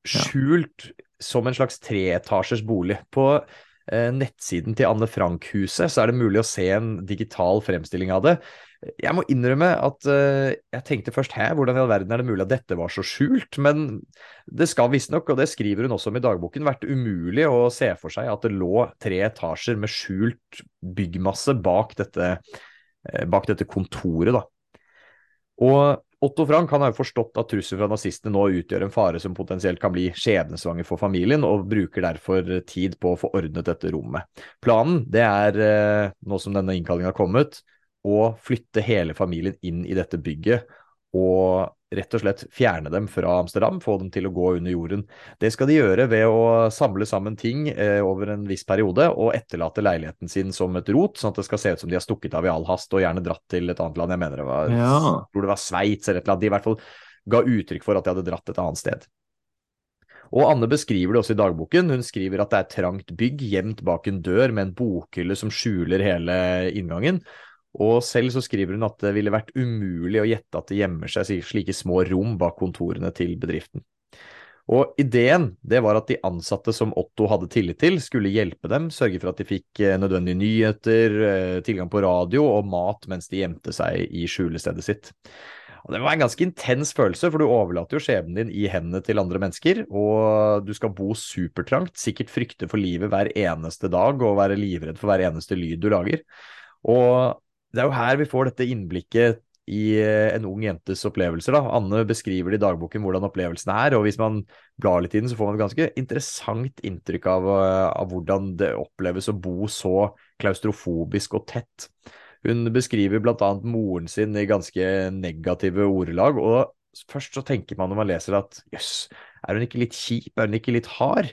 skjult som en slags treetasjers bolig. På eh, nettsiden til Anne Frank-huset så er det mulig å se en digital fremstilling av det. Jeg må innrømme at uh, jeg tenkte først hæ, hvordan i all verden er det mulig at dette var så skjult? Men det skal visstnok, og det skriver hun også om i dagboken, vært umulig å se for seg at det lå tre etasjer med skjult byggmasse bak dette, uh, bak dette kontoret, da. Og Otto Frank han har jo forstått at trusselen fra nazistene nå utgjør en fare som potensielt kan bli skjebnesvanger for familien, og bruker derfor tid på å få ordnet dette rommet. Planen det er, uh, nå som denne innkallingen har kommet, å flytte hele familien inn i dette bygget og rett og slett fjerne dem fra Amsterdam, få dem til å gå under jorden. Det skal de gjøre ved å samle sammen ting eh, over en viss periode og etterlate leiligheten sin som et rot, sånn at det skal se ut som de har stukket av i all hast og gjerne dratt til et annet land. Jeg mener det var, Ja. tror det var Sveits eller et eller annet. De i hvert fall ga uttrykk for at de hadde dratt et annet sted. Og Anne beskriver det også i dagboken. Hun skriver at det er trangt bygg gjemt bak en dør med en bokhylle som skjuler hele inngangen. Og selv så skriver hun at det ville vært umulig å gjette at det gjemmer seg slike små rom bak kontorene til bedriften. Og ideen det var at de ansatte som Otto hadde tillit til, skulle hjelpe dem, sørge for at de fikk eh, nødvendige nyheter, eh, tilgang på radio og mat mens de gjemte seg i skjulestedet sitt. Og Det var en ganske intens følelse, for du overlater jo skjebnen din i hendene til andre mennesker, og du skal bo supertrangt, sikkert frykte for livet hver eneste dag og være livredd for hver eneste lyd du lager. Og det er jo her vi får dette innblikket i eh, en ung jentes opplevelser. Da. Anne beskriver det i dagboken hvordan opplevelsen er, og hvis man blar litt i den, så får man et ganske interessant inntrykk av, eh, av hvordan det oppleves å bo så klaustrofobisk og tett. Hun beskriver bl.a. moren sin i ganske negative ordelag, og først så tenker man når man leser at jøss, er hun ikke litt kjip, er hun ikke litt hard?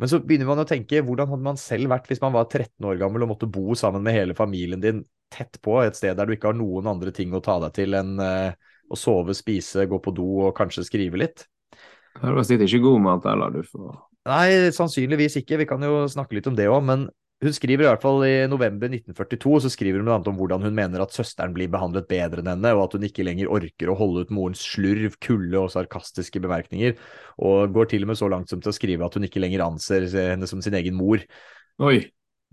Men så begynner man å tenke, hvordan hadde man selv vært hvis man var 13 år gammel og måtte bo sammen med hele familien din tett på, et sted der du ikke har noen andre ting å ta deg til enn uh, å sove, spise, gå på do og kanskje skrive litt? Du var sikkert ikke god mat heller, du får Nei, sannsynligvis ikke. Vi kan jo snakke litt om det òg. Men hun skriver i hvert fall i november 1942 så skriver hun bl.a. om hvordan hun mener at søsteren blir behandlet bedre enn henne, og at hun ikke lenger orker å holde ut morens slurv, kulde og sarkastiske bemerkninger, og går til og med så langt som til å skrive at hun ikke lenger anser henne som sin egen mor. Oi.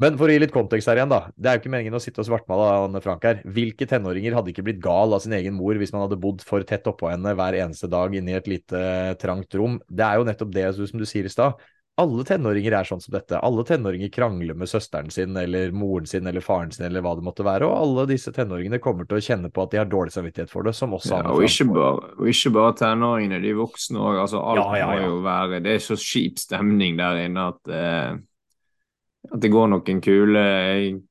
Men for å gi litt kontekst her igjen, da. Det er jo ikke meningen å sitte og svartmale Anne Frank her. Hvilke tenåringer hadde ikke blitt gal av sin egen mor hvis man hadde bodd for tett oppå henne hver eneste dag inne i et lite trangt rom? Det er jo nettopp det som du sier i stad alle tenåringer er sånn som dette. Alle tenåringer krangler med søsteren sin eller moren sin eller faren sin eller hva det måtte være, og alle disse tenåringene kommer til å kjenne på at de har dårlig samvittighet for det, som også ja, og, ikke bare, og ikke bare tenåringene, de voksne òg. Altså, alt ja, ja, må jo være Det er så kjip stemning der inne at, eh, at det går noen kule,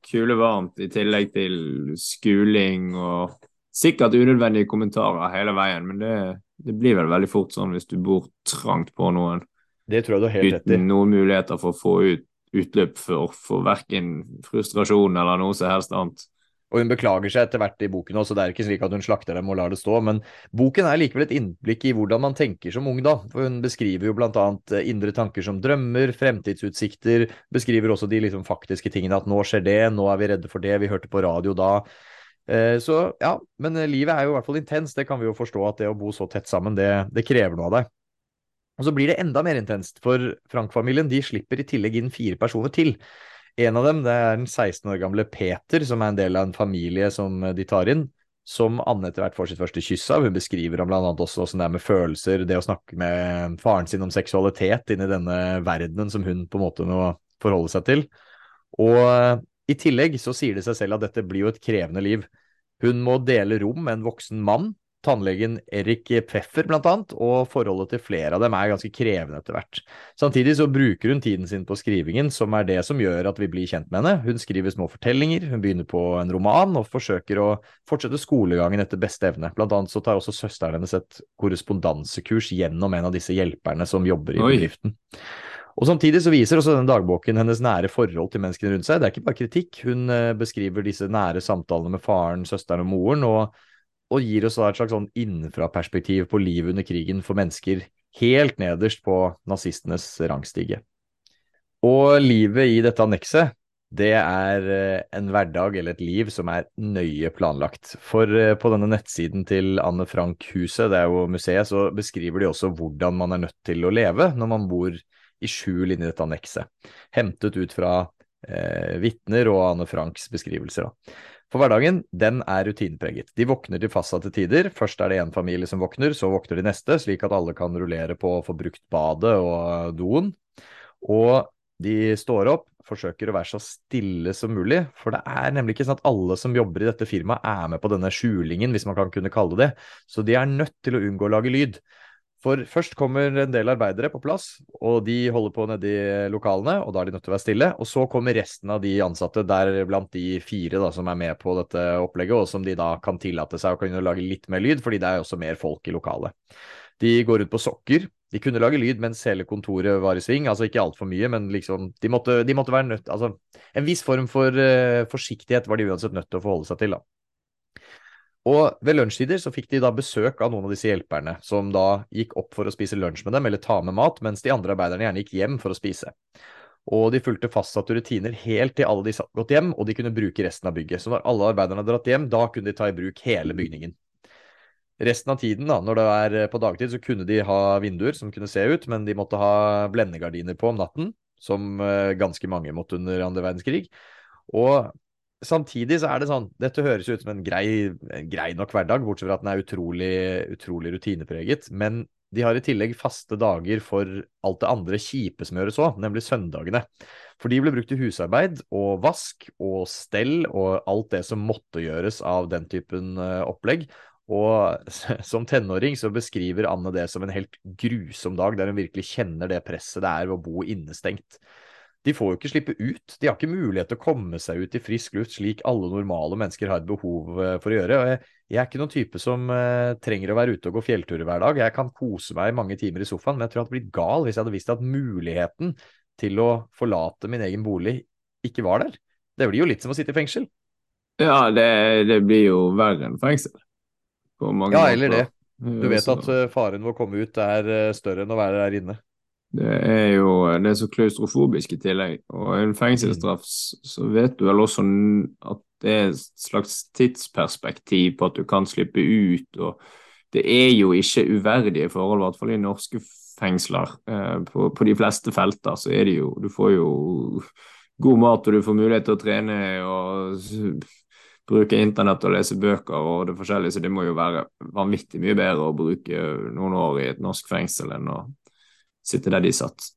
kule varmt, i tillegg til skuling og sikkert unødvendige kommentarer hele veien, men det, det blir vel veldig fort sånn hvis du bor trangt på noen. Det tror jeg du har helt rett i. Uten noen muligheter for å få ut utløp for, for verken frustrasjon eller noe som helst annet. Og hun beklager seg etter hvert i boken også, det er ikke slik at hun slakter dem og lar det stå. Men boken er likevel et innblikk i hvordan man tenker som ung, da. For hun beskriver jo blant annet eh, indre tanker som drømmer, fremtidsutsikter. Beskriver også de liksom faktiske tingene, at nå skjer det, nå er vi redde for det, vi hørte på radio da. Eh, så ja, men livet er jo i hvert fall intenst, det kan vi jo forstå at det å bo så tett sammen, det, det krever noe av deg. Og så blir det enda mer intenst, for Frank-familien de slipper i tillegg inn fire personer til. En av dem det er den 16 år gamle Peter, som er en del av en familie som de tar inn. Som Anne etter hvert får sitt første kyss av. Hun beskriver ham annet også hvordan det er med følelser, det å snakke med faren sin om seksualitet inn i denne verdenen som hun på en måte må forholde seg til. Og eh, i tillegg så sier det seg selv at dette blir jo et krevende liv. Hun må dele rom med en voksen mann tannlegen Erik Pfeffer bl.a., og forholdet til flere av dem er ganske krevende etter hvert. Samtidig så bruker hun tiden sin på skrivingen, som er det som gjør at vi blir kjent med henne. Hun skriver små fortellinger, hun begynner på en roman og forsøker å fortsette skolegangen etter beste evne. Blant annet så tar også søsteren hennes et korrespondansekurs gjennom en av disse hjelperne som jobber i bedriften. Og Samtidig så viser også denne dagboken hennes nære forhold til menneskene rundt seg. Det er ikke bare kritikk, hun eh, beskriver disse nære samtalene med faren, søsteren og moren. og og gir oss et slags sånn innenfraperspektiv på livet under krigen for mennesker helt nederst på nazistenes rangstige. Og livet i dette annekset, det er eh, en hverdag eller et liv som er nøye planlagt. For eh, på denne nettsiden til Anne Frank-huset, det er jo museet, så beskriver de også hvordan man er nødt til å leve når man bor i skjul inni dette annekset. Hentet ut fra eh, vitner og Anne Franks beskrivelser. Da. For hverdagen, den er rutinepreget. De våkner til fastsatte tider. Først er det én familie som våkner, så våkner de neste, slik at alle kan rullere på å få brukt badet og doen. Og de står opp, forsøker å være så stille som mulig, for det er nemlig ikke sånn at alle som jobber i dette firmaet er med på denne skjulingen, hvis man kan kunne kalle det det. Så de er nødt til å unngå å lage lyd. For først kommer en del arbeidere på plass, og de holder på nedi lokalene, og da er de nødt til å være stille. Og så kommer resten av de ansatte, deriblant de fire da, som er med på dette opplegget, og som de da kan tillate seg å kunne lage litt mer lyd, fordi det er også mer folk i lokalet. De går ut på sokker. De kunne lage lyd mens hele kontoret var i sving, altså ikke altfor mye, men liksom De måtte, de måtte være nødt Altså, en viss form for uh, forsiktighet var de uansett nødt til å forholde seg til, da. Og ved lunsjtider så fikk de da besøk av noen av disse hjelperne, som da gikk opp for å spise lunsj med dem, eller ta med mat, mens de andre arbeiderne gjerne gikk hjem for å spise. Og de fulgte fastsatte rutiner helt til alle de satt gått hjem, og de kunne bruke resten av bygget. Så når alle arbeiderne hadde dratt hjem, da kunne de ta i bruk hele bygningen. Resten av tiden, da, når det er på dagtid, så kunne de ha vinduer som kunne se ut, men de måtte ha blendegardiner på om natten, som eh, ganske mange måtte under andre verdenskrig. Og samtidig så er det sånn Dette høres ut som en grei, en grei nok hverdag, bortsett fra at den er utrolig, utrolig rutinepreget. Men de har i tillegg faste dager for alt det andre kjipe som gjøres òg, nemlig søndagene. For de ble brukt til husarbeid og vask og stell og alt det som måtte gjøres av den typen uh, opplegg. Og som tenåring så beskriver Anne det som en helt grusom dag, der hun virkelig kjenner det presset det er å bo innestengt. De får jo ikke slippe ut, de har ikke mulighet til å komme seg ut i frisk luft slik alle normale mennesker har et behov eh, for å gjøre. jeg, jeg er ikke noen type som uh, trenger å være ute og gå fjellturer hver dag. Jeg kan kose meg mange timer i sofaen, men jeg tror jeg hadde blitt gal hvis jeg hadde visst at muligheten til å forlate min egen bolig ikke var der. Det blir jo litt som å sitte i fengsel. Ja, det, det blir jo verre enn fengsel. ja, måter. eller det. Du vet at uh, faren ved å komme ut er større enn å være der inne. Det er jo det er så klaustrofobisk i tillegg. Og en fengselsstraff så vet du vel også at det er et slags tidsperspektiv på at du kan slippe ut. og Det er jo ikke uverdige forhold, i hvert fall i norske fengsler. Eh, på, på, de fleste felter så er det jo Du får jo god mat, og du får mulighet til å trene og bruke internett og lese bøker og det forskjellige, så det må jo være vanvittig mye bedre å bruke noen år i et norsk fengsel enn å sitte der de satt.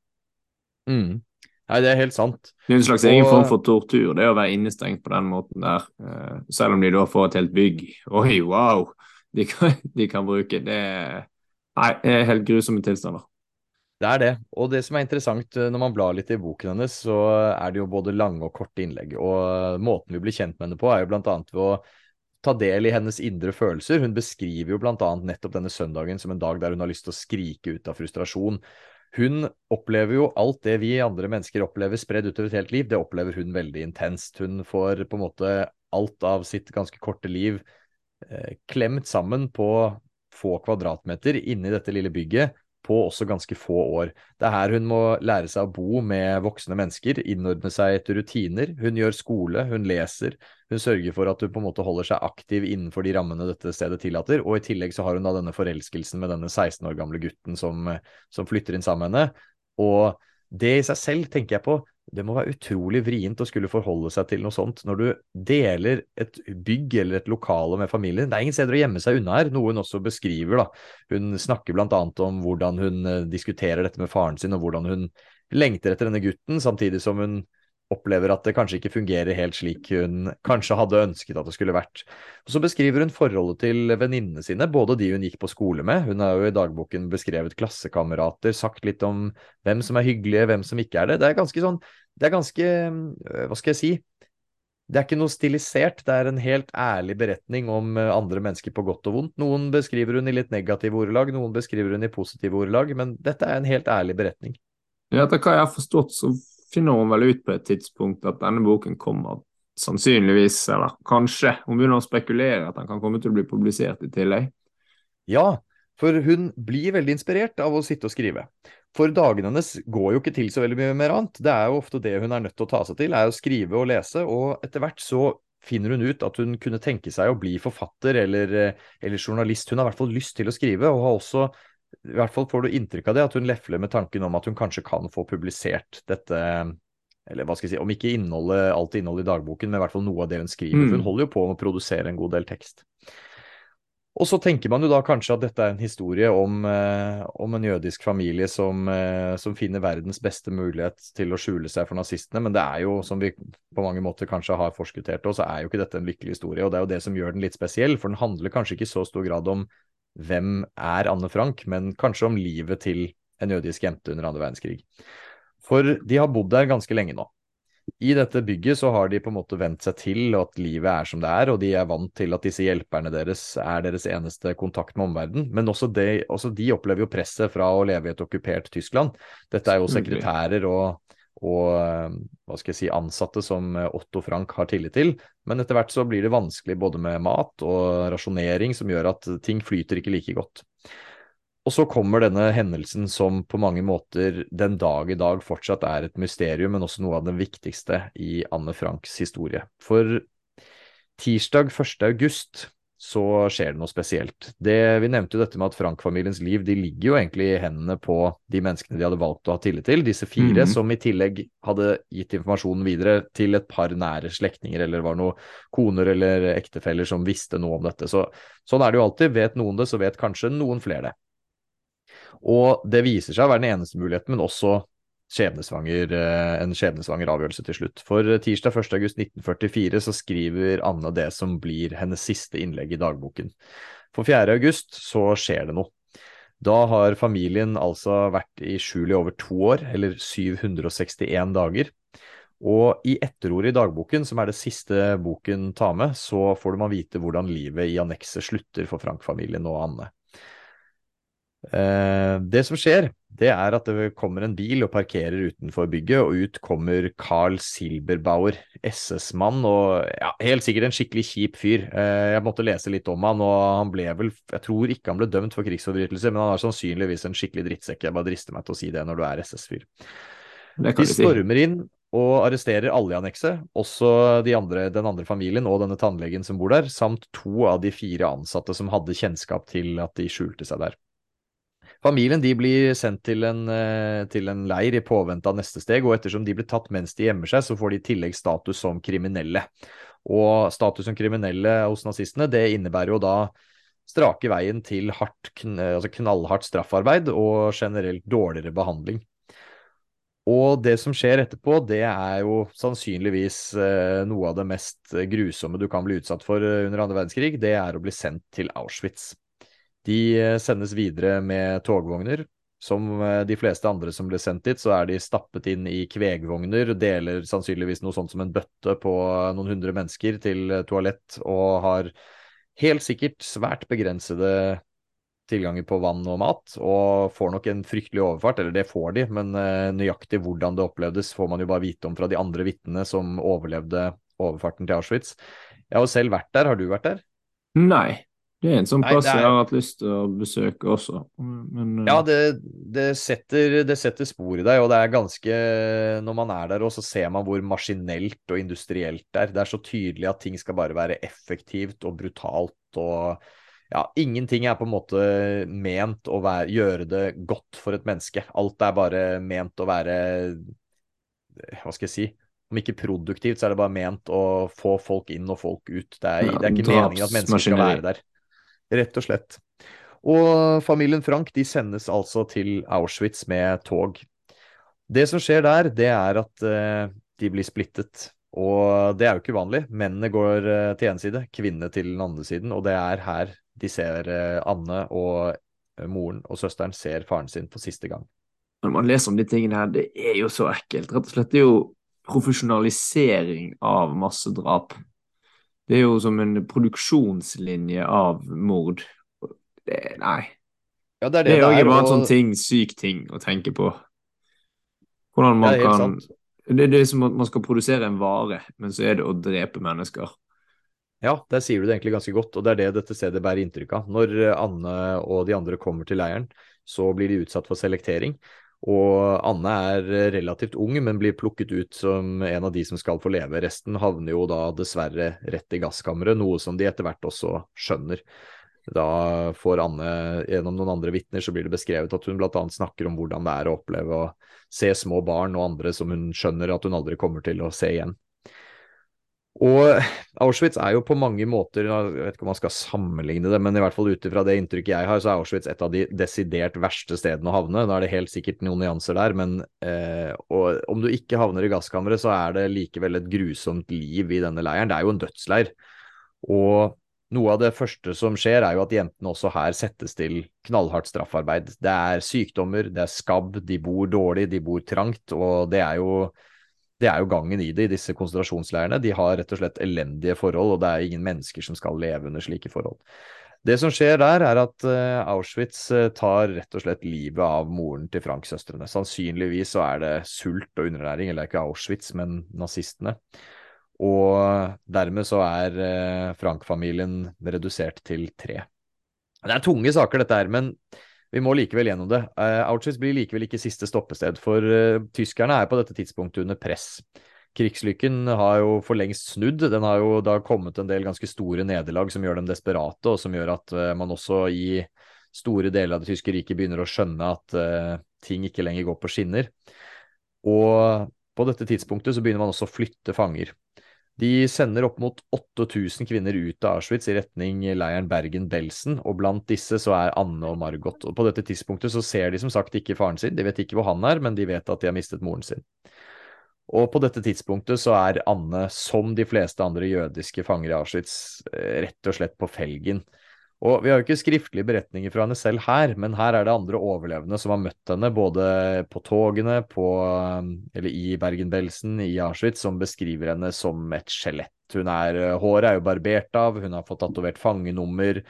Mm. Nei, det er helt sant. Det er en slags og... egen form for tortur, det å være innestengt på den måten der. Uh, selv om de da får et helt bygg. Oi, wow! De kan, de kan bruke det Nei, det er helt grusomme tilstander. Det er det. Og det som er interessant eh, når man blar litt i boken hennes, så er det jo både lange og korte innlegg. Og måten vi blir kjent med henne på, er jo blant annet ved å ta del i hennes indre følelser. Hun beskriver jo blant annet nettopp denne søndagen som en dag der hun har lyst til å skrike ut av frustrasjon. Hun opplever jo alt det vi andre mennesker opplever spredd utover et helt liv, det opplever hun veldig intenst. Hun får på en måte alt av sitt ganske korte liv eh, klemt sammen på få kvadratmeter inni dette lille bygget på også ganske få år. Det er her hun må lære seg å bo med voksne mennesker, innordne seg etter rutiner. Hun gjør skole, hun leser, hun sørger for at hun på en måte holder seg aktiv innenfor de rammene dette stedet tillater. Og i tillegg så har hun da denne forelskelsen med denne 16 år gamle gutten som, som flytter inn sammen med henne. Og det i seg selv tenker jeg på det må være utrolig vrient å skulle forholde seg til noe sånt når du deler et bygg eller et lokale med familien. Det er ingen steder å gjemme seg unna her, noe hun også beskriver. da. Hun snakker bl.a. om hvordan hun eh, diskuterer dette med faren sin, og hvordan hun lengter etter denne gutten, samtidig som hun opplever at det kanskje ikke fungerer helt slik hun kanskje hadde ønsket at det skulle vært. Og Så beskriver hun forholdet til venninnene sine, både de hun gikk på skole med. Hun har jo i dagboken beskrevet klassekamerater, sagt litt om hvem som er hyggelige, hvem som ikke er det. Det er ganske sånn Det er ganske øh, Hva skal jeg si? Det er ikke noe stilisert, det er en helt ærlig beretning om øh, andre mennesker på godt og vondt. Noen beskriver hun i litt negative ordelag, noen beskriver hun i positive ordelag, men dette er en helt ærlig beretning. Ja, etter hva jeg har forstått, så finner hun vel ut på et tidspunkt at denne boken kommer sannsynligvis, eller kanskje, hun begynner å spekulere at den kan komme til å bli publisert i tillegg. Ja, for hun blir veldig inspirert av å sitte og skrive. For dagene hennes går jo ikke til så veldig mye mer annet. Det er jo ofte det hun er nødt til å ta seg til, er å skrive og lese, og etter hvert så finner hun ut at hun kunne tenke seg å bli forfatter eller, eller journalist. Hun har i hvert fall lyst til å skrive, og har også i hvert fall får du inntrykk av det, at hun lefler med tanken om at hun kanskje kan få publisert dette eller hva skal jeg si, om ikke innholdet, alt innholdet i dagboken, men i hvert fall noe av det hun skriver. Mm. For hun mm. holder jo på med å produsere en god del tekst. Og så tenker man jo da kanskje at dette er en historie om, eh, om en jødisk familie som, eh, som, finner verdens beste mulighet til å skjule seg for nazistene, men det er jo, som vi på mange måter kanskje har forskuttert oss, så er jo ikke dette en lykkelig historie. Og det er jo det som gjør den litt spesiell, for den handler kanskje ikke i så stor grad om hvem er Anne Frank, men kanskje om livet til en jødisk jente under andre verdenskrig. For de har bodd der ganske lenge nå. I dette bygget så har de på en måte vent seg til at livet er som det er, og de er vant til at disse hjelperne deres er deres eneste kontakt med omverdenen. Men også, de, også de opplever jo presset fra å leve i et okkupert Tyskland. Dette er jo sekretærer og, og eh, hva skal jeg si, ansatte som eh, Otto Frank har tillit til. Men etter hvert så blir det vanskelig både med mat og rasjonering, som gjør at ting flyter ikke like godt. Og så kommer denne hendelsen som på mange måter den dag i dag fortsatt er et mysterium, men også noe av det viktigste i Anne Franks historie. For tirsdag 1. august så skjer det noe spesielt. Det, vi nevnte jo dette med at Frank-familiens liv de ligger jo egentlig i hendene på de menneskene de hadde valgt å ha tillit til. Disse fire Mhm. som i tillegg hadde gitt informasjonen videre til et par nære slektninger, eller var noen koner eller ektefeller som visste noe om dette. Så, sånn er det jo alltid. Vet noen det, så vet kanskje noen flere det. Og det viser seg å være den eneste muligheten, men også skjebnesvanger, eh, en skjebnesvanger avgjørelse til slutt. For eh, tirsdag 1.8.1944 så skriver Anne det som blir hennes siste innlegg i dagboken. For 4. august så skjer det noe. Da har familien altså vært i skjul i over to år, eller 761 dager. Og i etterordet i dagboken, som er det siste boken tar med, så får man vite hvordan livet i annekset slutter for Frank-familien og Anne. Eh, det som skjer, det er at det kommer en bil og parkerer utenfor bygget, og ut kommer Carl Silberbauer, SS-mann og ja, helt sikkert en skikkelig kjip fyr. Eh, jeg måtte lese litt om han, og han ble vel, jeg tror ikke han ble dømt for krigsforbrytelser, men han er sannsynligvis en skikkelig drittsekk. Jeg bare drister meg til å si det når du er SS-fyr. De stormer inn og arresterer alle i annekset, også de andre, den andre familien og denne tannlegen som bor der, samt to av de fire ansatte som hadde kjennskap til at de skjulte seg der. Familien de blir sendt til en, eh, til en leir i påvente av neste steg, og ettersom de blir tatt mens de gjemmer seg, så får de i tillegg status som kriminelle. Og status som kriminelle hos nazistene, det innebærer jo da strake veien til hardt, altså knallhardt straffarbeid og generelt dårligere behandling. Og det som skjer etterpå, det er jo sannsynligvis eh, noe av det mest grusomme du kan bli utsatt for eh, under andre verdenskrig, det er å bli sendt til Auschwitz. De eh, sendes videre med togvogner. Som eh, de fleste andre som ble sendt dit, så er de stappet inn i kvegvogner, deler sannsynligvis noe sånt som en bøtte på noen hundre mennesker til eh, toalett, og har helt sikkert svært begrensede tilganger på vann og mat, og får nok en fryktelig overfart, eller det får de, men nøyaktig hvordan det opplevdes får man jo bare vite om fra de andre vitnene som overlevde overfarten til Auschwitz. Jeg har jo selv vært der, har du vært der? Nei. Det er en sånn plass er- jeg har hatt lyst til å besøke også. Men uh... Ja, det, det, setter, det setter spor i deg, og det er ganske Når man er der og så ser man hvor maskinelt og industrielt det er. Det er så tydelig at ting skal bare være effektivt og brutalt og Ja, ingenting er på en måte ment å være, gjøre det godt for et menneske. Alt er bare ment å være Hva skal jeg si? Om ikke produktivt, så er det bare ment å få folk inn og folk ut. Det er, Ja, det er ikke meningen at mennesker skal være der. Rett og slett. Og familien Frank de sendes altså til Auschwitz med tog. Det som skjer der, det er at eh, de blir splittet. Og det er jo ikke uvanlig. Mennene går eh, til én side, kvinnene til den andre siden. Og det er her de ser eh, Anne og moren og søsteren ser faren sin for siste gang. Når man leser om de tingene her, det er jo så ekkelt. Rett og slett, det er jo profesjonalisering av massedrap. Det er jo som en produksjonslinje av mord. Det, nei. Ja, det er Det er jo bare en sånn ting, syk ting å tenke på. Hvordan man Det kan. Det det er som at man skal produsere en vare, men så er det å drepe mennesker. Ja, der sier du det egentlig ganske godt, og det er det dette stedet bærer inntrykk av. Når eh, Anne og de andre kommer til leiren, så blir de utsatt for selektering. Og Anne er eh, relativt ung, men blir plukket ut som en av de som skal få leve. Resten havner jo da dessverre rett i gasskammeret, noe som de etter hvert også skjønner. Da får Anne, gjennom noen andre vitner, så blir det beskrevet at hun bl.a. snakker om hvordan det er å oppleve å se små barn og andre som hun skjønner at hun aldri kommer til å se igjen. Og Auschwitz er jo på mange måter, jeg vet ikke om man skal sammenligne det, men i hvert fall ut ifra det inntrykket jeg har, så er Auschwitz et av de desidert verste stedene å havne. Da er det helt sikkert noen nyanser der, men eh, og om du ikke havner i gasskammeret, så er det likevel et grusomt liv i denne leiren. Det er jo en dødsleir. Og noe av det første som skjer, er jo at jentene også her settes til knallhardt straffarbeid. Det er sykdommer, det er skabb, de bor dårlig, de bor trangt, og det er jo det er jo gangen i det i disse konsentrasjonsleirene. De har rett og slett elendige forhold, og det er ingen mennesker som skal leve under slike forhold. Det som skjer der, er at uh, Auschwitz uh, tar rett og slett livet av moren til Frank-søstrene. Sannsynligvis så er det sult og underernæring, eller ikke Auschwitz, men nazistene. Og dermed så er uh, Frank-familien redusert til tre. Det er tunge saker, dette her, men vi må likevel gjennom det. Auschwitz blir likevel ikke siste stoppested, for tyskerne er på dette tidspunktet under press. Krigslykken har jo for lengst snudd. Den har jo da kommet en del ganske store nederlag som gjør dem desperate, og som gjør at uh, man også i store deler av det tyske riket begynner å skjønne at uh, ting ikke lenger går på skinner. Og på dette tidspunktet så begynner man også å flytte fanger. De sender opp mot 8000 kvinner ut av Auschwitz i retning leiren Bergen-Belsen, og blant disse så er Anne og Margot. Og på dette tidspunktet så ser de som sagt ikke faren sin, de vet ikke hvor han er, men de vet at de har mistet moren sin. Og på dette tidspunktet så er Anne, som de fleste andre jødiske fanger i Auschwitz, eh, rett og slett på felgen. Og vi har jo ikke skriftlige beretninger fra henne selv her, men her er det andre overlevende som har møtt henne, både på togene, på, eh, eller i Bergen-Belsen, i Auschwitz, som beskriver henne som et skjelett. Hun er, eh, håret er jo barbert av, hun har fått tatovert fangenummer,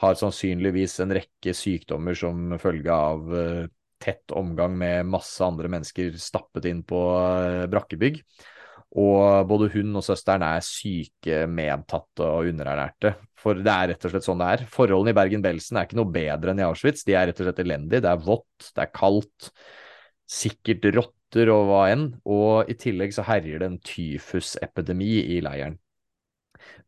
har sannsynligvis en rekke sykdommer som følge av tett omgang med masse andre mennesker stappet inn på eh, brakkebygg. Og både hun og søsteren er syke, medtatte og underernærte. For det er rett og slett sånn det er. Forholdene i Bergen-Belsen er ikke noe bedre enn i Auschwitz. De er rett og slett elendige. Det er vått, det er kaldt, sikkert rotter og hva enn. Og i tillegg så herjer det en tyfusepidemi i leiren.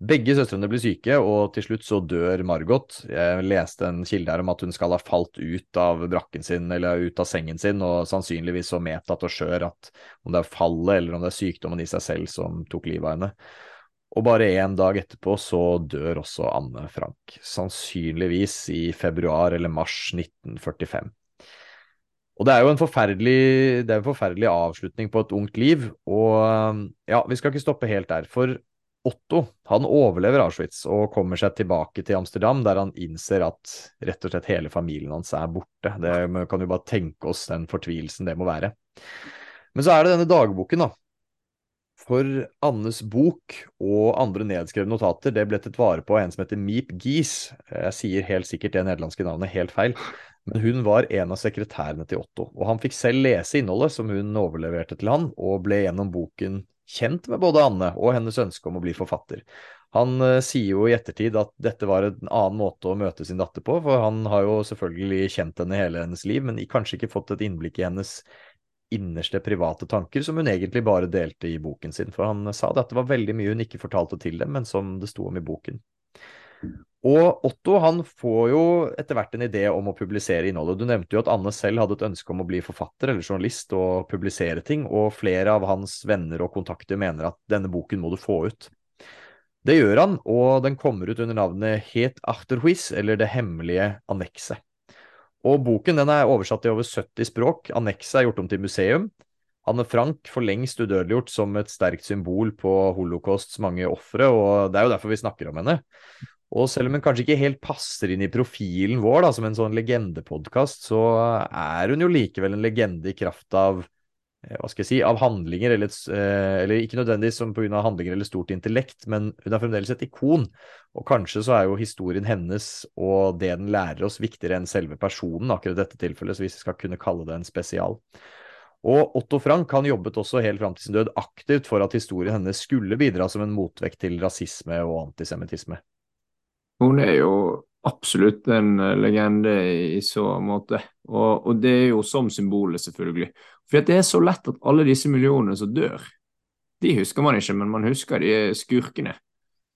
Begge søstrene blir syke, og til slutt så dør Margot. Jeg leste en kilde her om at hun skal ha falt ut av brakken sin eller ut av sengen sin, og sannsynligvis så medtatt og skjør at om det er fallet eller om det er sykdommen i seg selv som tok livet av henne. Og bare en dag etterpå så dør også Anne Frank, sannsynligvis i februar eller mars 1945. Og det er jo en forferdelig, er en forferdelig avslutning på et ungt liv, og ja, vi skal ikke stoppe helt der. For Otto han overlever Auschwitz og kommer seg tilbake til Amsterdam, der han innser at rett og slett hele familien hans er borte. Det kan jo bare tenke oss den fortvilelsen det må være. Men så er det denne dagboken, da. For Annes bok og andre nedskrevne notater det ble tatt vare på av en som heter Meep Gies. Jeg sier helt sikkert det nederlandske navnet helt feil. Men hun var en av sekretærene til Otto, og han fikk selv lese innholdet som hun overleverte til han, og ble gjennom boken kjent med både Anne og hennes ønske om å bli forfatter. Han uh, sier jo i ettertid at dette var en annen måte å møte sin datter på, for han har jo selvfølgelig kjent henne hele hennes liv, men kanskje ikke fått et innblikk i hennes innerste private tanker, som hun egentlig bare delte i boken sin. For han sa det at det var veldig mye hun ikke fortalte til dem, men som det sto om i boken. Og Otto han får jo etter hvert en idé om å publisere innholdet. Du nevnte jo at Anne selv hadde et ønske om å bli forfatter eller journalist og publisere ting, og flere av hans venner og kontakter mener at denne boken må du få ut. Det gjør han, og den kommer ut under navnet Het Achterhuis, eller Det hemmelige annekset. Og boken den er oversatt til over 70 språk. Annekset er gjort om til museum. Anne Frank for lengst udødeliggjort som et sterkt symbol på holocausts mange ofre, og det er jo derfor vi snakker om henne. Og selv om hun kanskje ikke helt passer inn i profilen vår da, som en sånn legendepodkast, så er hun jo likevel en legende i kraft av eh, hva skal jeg si, av handlinger, eller, eh, eller ikke nødvendigvis som pga. handlinger eller stort intellekt, men hun er fremdeles et ikon. Og kanskje så er jo historien hennes og det den lærer oss, viktigere enn selve personen, akkurat i dette tilfellet, så hvis vi skal kunne kalle det en spesial. Og Otto Frank han jobbet også helt fram til sin død aktivt for at historien hennes skulle bidra som en motvekt til rasisme og antisemittisme. Hun er jo absolutt en eh, legende i så måte. Og, og, det er jo som symbolet, selvfølgelig. For det er så lett at alle disse millionene som dør, de husker man ikke, men man husker de skurkene.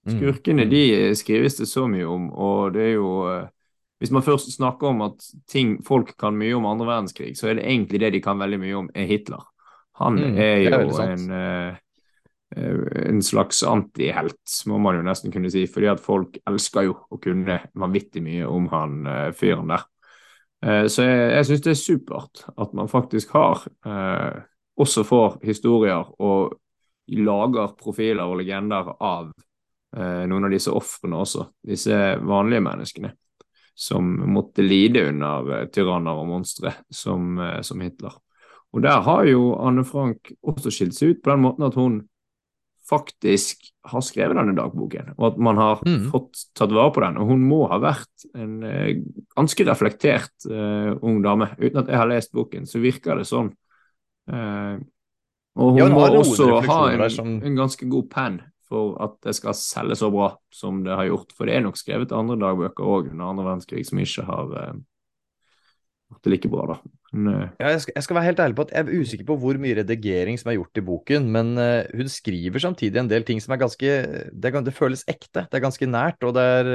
Mm. Skurkene mm. de skrives det så mye om, og det er jo eh, Hvis man først snakker om at ting, folk kan mye om andre verdenskrig, så er det egentlig det de kan veldig mye om, er Hitler. Han mm, er jo er en Eh, en slags antihelt, må man jo nesten kunne si. fordi at folk elsker jo å kunne vanvittig mye om han uh, fyren der. Uh, så jeg, jeg syns det er supert at man faktisk har uh, også får historier og lager profiler og legender av noen av disse ofrene også. Disse vanlige menneskene som måtte lide under tyranner og monstre som, som Hitler. Og der har jo Anne Frank også skilt seg ut på den måten at hun faktisk har skrevet denne dagboken, og at man har Mm. fått tatt vare på den. Og hun må ha vært en eh, ganske reflektert uh, ung dame. Uten at jeg har lest boken, så virker det sånn. Uh, og hun Ja, må også ha en, som- en ganske god penn for at det skal selge så bra som det har gjort. For det er nok skrevet andre dagbøker òg under andre verdenskrig som ikke har uh, vært like bra, da. Eh, Ja, jeg, skal, jeg skal være helt ærlig på at jeg er usikker på hvor mye redigering som er gjort i boken, men uh, hun skriver samtidig en del ting som er ganske Det, det føles ekte, det er ganske nært, og det er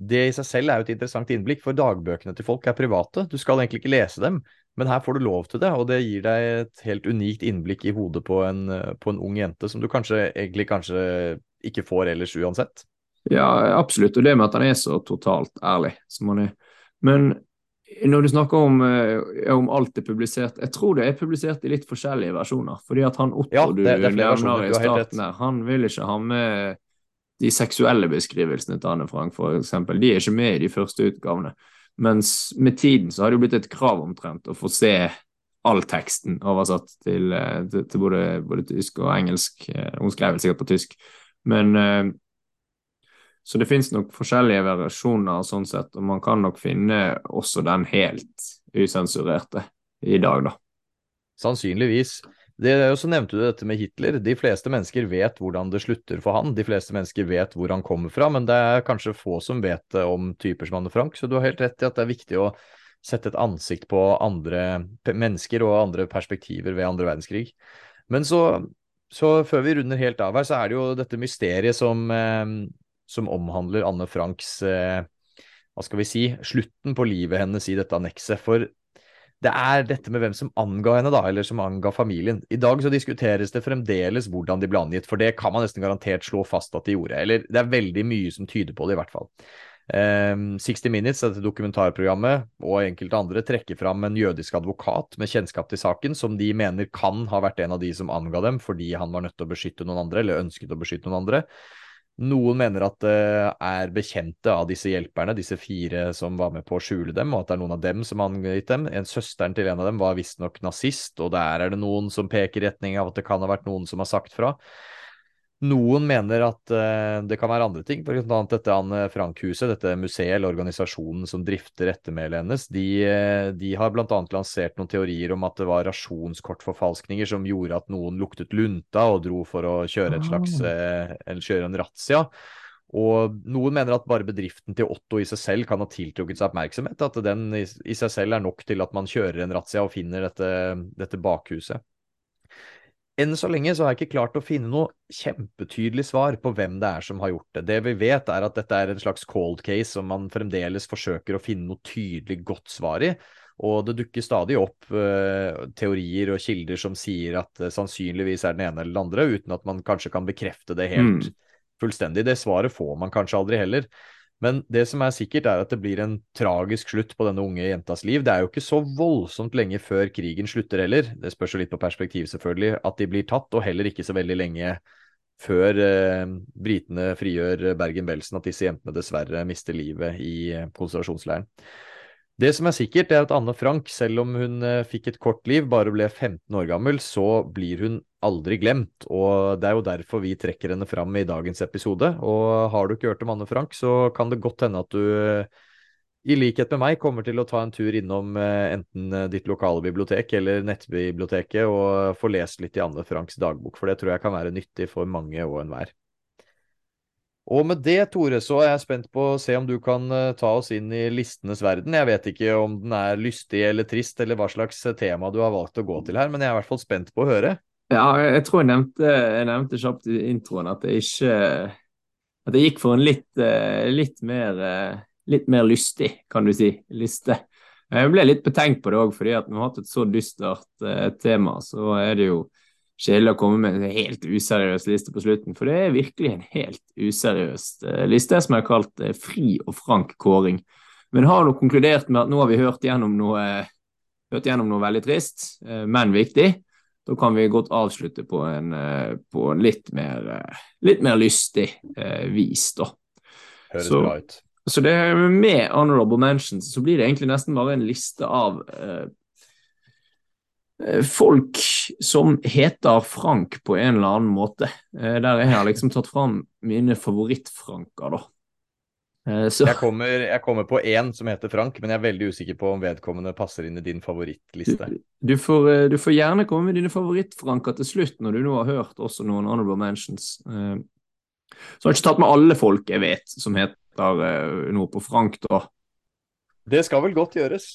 det i seg selv er jo et interessant innblikk, for dagbøkene til folk er private. Du skal egentlig ikke lese dem, men her får du lov til det, og det gir deg et helt unikt innblikk i hodet på en, eh, på en ung jente som du kanskje egentlig kanskje ikke får ellers uansett. Ja, absolutt. Og det med at han er så totalt ærlig som han er. Men når du snakker om, eh, om alt er publisert, jeg tror det er publisert i litt forskjellige versjoner. Fordi at han Otto Ja, det- det du nevner i starten her, han vil ikke ha med de seksuelle beskrivelsene til Anne Frank, eksempel. De er ikke med i de første utgavene. Mens med tiden så har det jo blitt et krav omtrent å få se all teksten oversatt til, eh, til, både, både tysk og engelsk. Eh, Hun skrev vel sikkert på tysk. Men så det finnes nok forskjellige versjoner sånn sett, og man kan nok finne også den helt usensurerte i dag, da. Sannsynligvis. Det er jo så nevnte du dette med Hitler. De fleste mennesker vet hvordan det slutter for han. De fleste mennesker vet hvor han kommer fra, men det er kanskje få som vet det om typer som Anne Frank. Så du har helt rett i at det er viktig å sette et ansikt på andre mennesker og andre perspektiver ved andre verdenskrig. Men så, så før vi runder helt av her, så er det jo dette mysteriet som, eh, som omhandler Anne Franks eh, hva skal vi si, slutten på livet hennes i dette annekset. For det er dette med hvem som anga henne, da, eller som anga familien. I dag så diskuteres det fremdeles hvordan de ble angitt, for det kan man nesten garantert slå fast at de gjorde. Eller det er veldig mye som tyder på det, i hvert fall. Um, 60 Minutes, dette dokumentarprogrammet, og enkelte andre trekker fram en jødisk advokat med kjennskap til saken, som de mener kan ha vært en av de som anga dem fordi han var nødt til å beskytte noen andre, eller ønsket å beskytte noen andre. Noen mener at det er bekjente av disse hjelperne, disse fire som var med på å skjule dem, og at det er noen av dem som har angitt dem. En Søsteren til en av dem var visstnok nazist, og der er det noen som peker i retning av at det kan ha vært noen som har sagt fra. Noen mener at uh, det kan være andre ting, f.eks. dette Anne Frank-huset, dette museet eller organisasjonen som drifter ettermælet hennes. De, eh, de har bl.a. lansert noen teorier om at det var rasjonskortforfalskninger som gjorde at noen luktet lunta og dro for å kjøre et slags uh, kjøre en razzia. Og noen mener at bare bedriften til Otto i seg selv kan ha tiltrukket seg oppmerksomhet. At den i, i seg selv er nok til at man kjører en razzia og finner dette, dette bakhuset. Enn så lenge så har jeg ikke klart å finne noe kjempetydelig svar på hvem det er som har gjort det. Det vi vet er at dette er en slags cold case som man fremdeles forsøker å finne noe tydelig godt svar i. Og det dukker stadig opp uh, teorier og kilder som sier at det sannsynligvis er den ene eller den andre, uten at man kanskje kan bekrefte det helt Mm. fullstendig. Det svaret får man kanskje aldri heller. Men det som er sikkert, er at det blir en tragisk slutt på denne unge jentas liv. Det er jo ikke så voldsomt lenge før krigen slutter heller. Det spørs jo litt på perspektiv, selvfølgelig, at de blir tatt, og heller ikke så veldig lenge før eh, britene frigjør Bergen-Belsen, at disse jentene dessverre mister livet i eh, konsentrasjonsleiren. Det som er sikkert, er at Anne Frank, selv om hun eh, fikk et kort liv, bare ble 15 år gammel, så blir hun aldri glemt. Og det er jo derfor vi trekker henne fram i dagens episode. Og har du ikke hørt om Anne Frank, så kan det godt hende at du i likhet med meg kommer til å ta en tur innom eh, enten eh, ditt lokale bibliotek eller nettbiblioteket og få lest litt i Anne Franks dagbok, for det tror jeg kan være nyttig for mange og enhver. Og med det, Tore, så er jeg spent på å se om du kan eh, ta oss inn i listenes verden. Jeg vet ikke om den er lystig eller trist, eller hva slags tema du har valgt å gå til her, men jeg er i hvert fall spent på å høre. Ja, jeg tror jeg nevnte, jeg nevnte kjapt i introen at jeg ikke At jeg gikk for en litt, eh, litt mer eh, litt mer lystig, kan du si, liste. Jeg ble litt betenkt på det òg, fordi at når vi har hatt et så dystert eh, tema, så er det jo kjedelig å komme med en helt useriøs liste på slutten. For det er virkelig en helt useriøs liste som har kalt fri og frank kåring. Men har nå konkludert med at nå har vi hørt gjennom noe, hørt gjennom noe veldig trist, men viktig. Da kan vi godt avslutte på en, eh, på en litt, mer, eh, litt mer lystig eh, vis, da. Høres Så- bra ut. Så det med honorable mentions så blir det egentlig nesten bare en liste av eh, eh, folk som heter Frank på en eller annen måte. Eh, Der jeg har liksom tatt fram mine favoritt-Franker, da. Eh, Så Jeg kommer, jeg kommer på én som heter Frank, men jeg er veldig usikker på om vedkommende passer inn i din favorittliste. du, du, får, eh, du får gjerne komme med dine favoritt-Franker til slutt, når du nå har hørt også noen honorable mentions. Så jeg har ikke tatt med alle folk jeg vet som heter eh, noe på Frank, da. Det skal vel godt gjøres.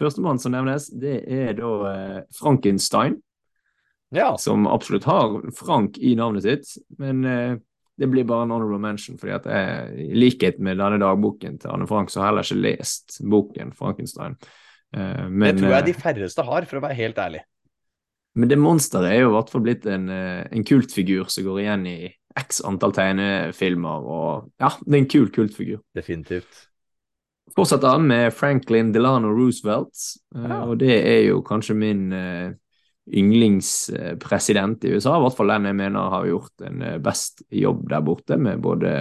Førstemann som nevnes, det er da eh, Frankenstein. Ja. som absolutt har Frank i navnet sitt, men eh, det blir bare en honorable mention, fordi at jeg, i likhet med denne dagboken til Anne Frank, så har jeg heller ikke lest boken Frankenstein. Uh, men, det tror jeg eh, de færreste har, for å være helt ærlig. men det monsteret er jo i hvert fall blitt en, eh, en kultfigur som går igjen i x antall tegnefilmer, og ja, det er en kul kultfigur. Definitivt. Fortsetter med Franklin Delano Roosevelt, eh, Ja. og det er jo kanskje min eh, yndlingspresident i USA, i hvert fall den jeg mener har gjort en eh, best jobb der borte, med både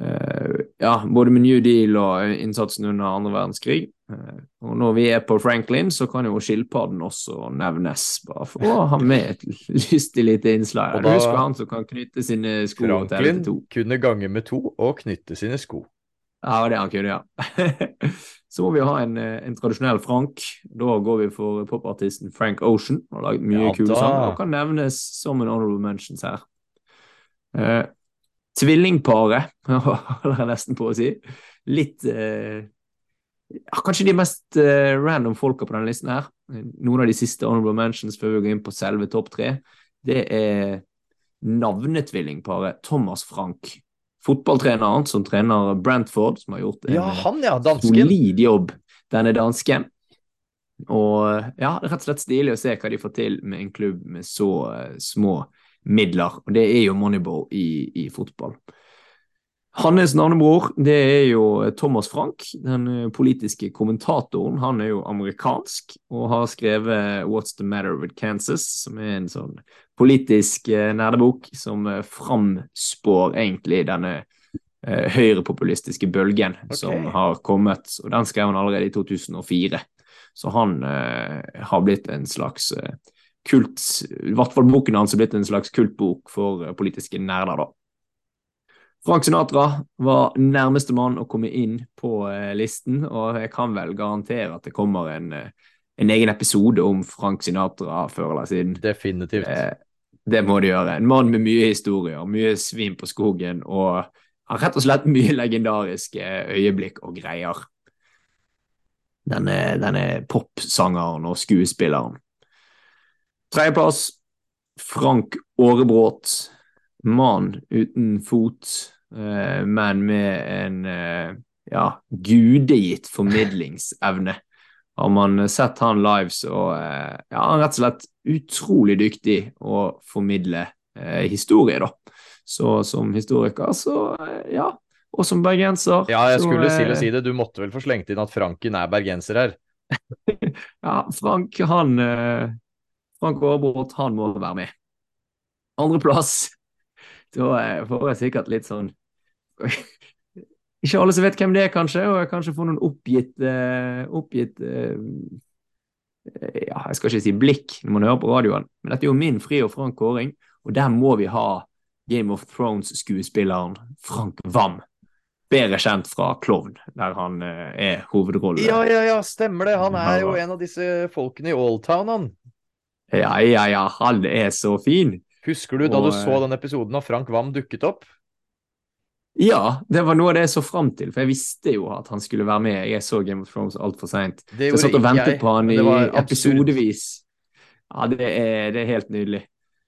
uh, ja, både med New Deal og innsatsen under andre verdenskrig. Eh, og når vi er på Franklin, så kan jo skilpadden også nevnes, bare for å ha med et lystig lite innslag. Da- husker han som kan knytte sine sko Franklin til to? kunne gange med to og knytte sine sko. Ja, det han kunne, ja. Så må vi ha en, eh, en tradisjonell Frank. Da går vi for popartisten Frank Ocean. Har laget mye Ja, kule sanger og kan nevnes som en honorable mentions her. Eh, tvillingparet, holder jeg nesten på å si. Litt eh, Kanskje de mest eh, random folka på denne listen her. Noen av de siste honorable mentions før vi går inn på selve topp tre. Det er navnetvillingparet Thomas Frank. Fotballtreneren som trener Brentford, som har gjort en Ja, han ja, solid jobb, denne dansken. Og ja, rett og slett stilig å se hva de får til med en klubb med så uh, små midler. Og det er jo Moneyball i, i fotball. Hans navnebror det er jo Thomas Frank, den eh, politiske kommentatoren. Han er jo amerikansk og har skrevet What's the Matter with Kansas, som er en sånn politisk eh, nerdebok som eh, framspår egentlig denne eh, høyrepopulistiske bølgen okay. som har kommet. Og den skrev han allerede i 2004. Så han eh, har blitt en slags eh, kult I hvert fall boken hans er blitt en slags kultbok for eh, politiske nerder, da. Frank Sinatra var nærmeste mann å komme inn på eh, listen, og jeg kan vel garantere at det kommer en, eh, en egen episode om Frank Sinatra før eller siden. Definitivt. Eh, det må det gjøre. En mann med mye historier, mye svin på skogen, og har rett og slett mye legendariske øyeblikk og greier. Denne, denne popsangeren og skuespilleren. Tredjeplass Frank Aarebrot. Mann uten fot, eh, men med en eh, ja, gudegitt formidlingsevne. Har man sett han live, så eh, ja, han er rett og slett utrolig dyktig å formidle eh, historie, da. Så som historiker, så eh, ja. Og som bergenser. Ja, jeg så, skulle eh, si det. Du måtte vel få slengt inn at Franken er bergenser her. Ja, Frank, han eh, Frank Aarbrot, han må være med. Andreplass. Da får jeg sikkert litt sånn Ikke alle som vet hvem det er, kanskje, og jeg kanskje får noen oppgitt eh, Oppgitt eh, Ja, jeg skal ikke si blikk når man hører på radioen, men dette er jo min fri og frank kåring, og der må vi ha Game of Thrones-skuespilleren Frank Wam. Bedre kjent fra Klovn, der han eh, er hovedrollen. Ja, ja, ja, stemmer det. Han er jo en av disse folkene i Oldtown, han. ja, ja, ja, han er så fin. Husker du da Og, du så eh, den episoden og Frank Wam dukket opp? Ja, det var noe av det jeg så fram til, for jeg visste jo at han skulle være med. Jeg så Game of Thrones altfor seint. Jeg satt og ventet jeg, på han i episodevis. Ja, det er, det er helt nydelig.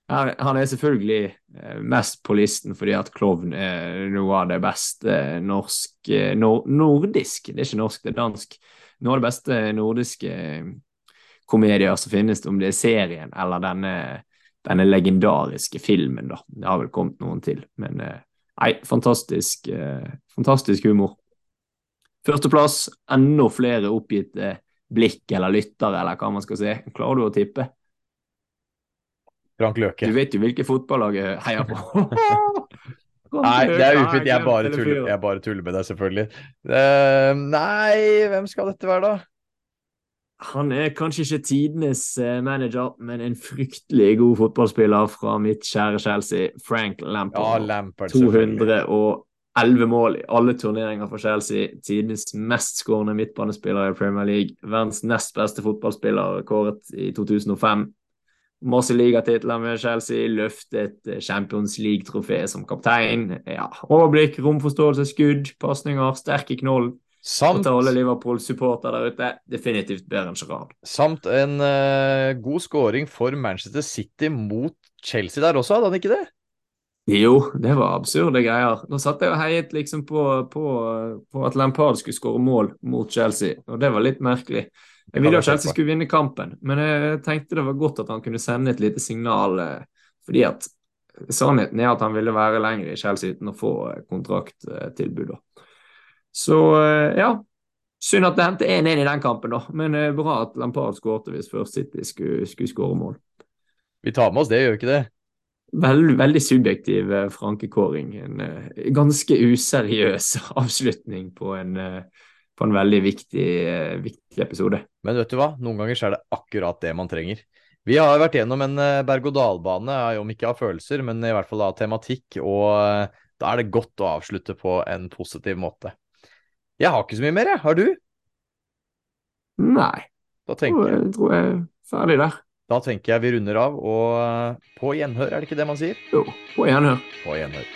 Han er selvfølgelig eh, mest på listen fordi at klovn er noe av det beste norsk eh, nor Nordisk, det er ikke norsk, det er dansk. Noe av det beste nordiske komedier som finnes, om det er serien eller denne, denne legendariske filmen, da. Det har vel kommet noen til, men eh, nei, fantastisk, eh, fantastisk humor. Førsteplass, enda flere oppgitte blikk eller lyttere, eller hva man skal si. Klarer du å tippe? Frank Løke. Du vet jo hvilke fotballag jeg heier på. Nei, det er ufint. Jeg bare tuller, jeg bare tuller med deg, selvfølgelig. Uh, nei, hvem skal dette være, da? Han er kanskje ikke tidenes eh, manager, men en fryktelig god fotballspiller fra mitt kjære Chelsea, Frank Lampard. Ja, Lampard. Lampard, selvfølgelig. 211 mål i alle turneringer for Chelsea. Tidenes mestskårende midtbanespiller i Premier League. Verdens nest beste fotballspiller kåret i 2005. Masse ligatitler med Chelsea, løftet eh, Champions League-trofé som kaptein. Ja, overblikk, romforståelse, skudd, pasninger, sterke i knollen. Og Samt, til alle Liverpool-supporter der ute, definitivt bedre enn Gerrard. samt en uh, god scoring for Manchester City mot Chelsea der også, hadde han ikke det? Jo, det var absurde greier. Nå satt jeg og heiet liksom på, på, på at Lampard skulle skåre mål mot Chelsea, og det var litt merkelig. Jeg ville at Chelsea skulle vinne kampen, men jeg tenkte det var godt at han kunne sende et lite signal, eh, fordi at sannheten er at han ville være lenger i Chelsea uten å få eh, kontrakttilbud. da. Så eh, ja, synd at det hendte 1-1 i den kampen, da, men eh, bra at Lampard skårte hvis først City skulle, skulle skåre mål. Vi tar med oss det, gjør vi ikke det? Veldig, veldig subjektiv eh, frankekåring. En ganske useriøs avslutning på en, på en veldig viktig, viktig episode. Men vet du hva? Noen ganger er det akkurat det man trenger. Vi har vært gjennom en berg-og-dal-bane, om ikke av følelser, men i hvert fall av tematikk, og da er det godt å avslutte på en positiv måte. Jeg har ikke så mye mer, jeg. Har du? Nei, Da jeg tenker, tror jeg, tror jeg er ferdig der. da tenker jeg vi runder av, og på gjenhør, er det ikke det man sier? Jo, på gjenhør. På gjenhør.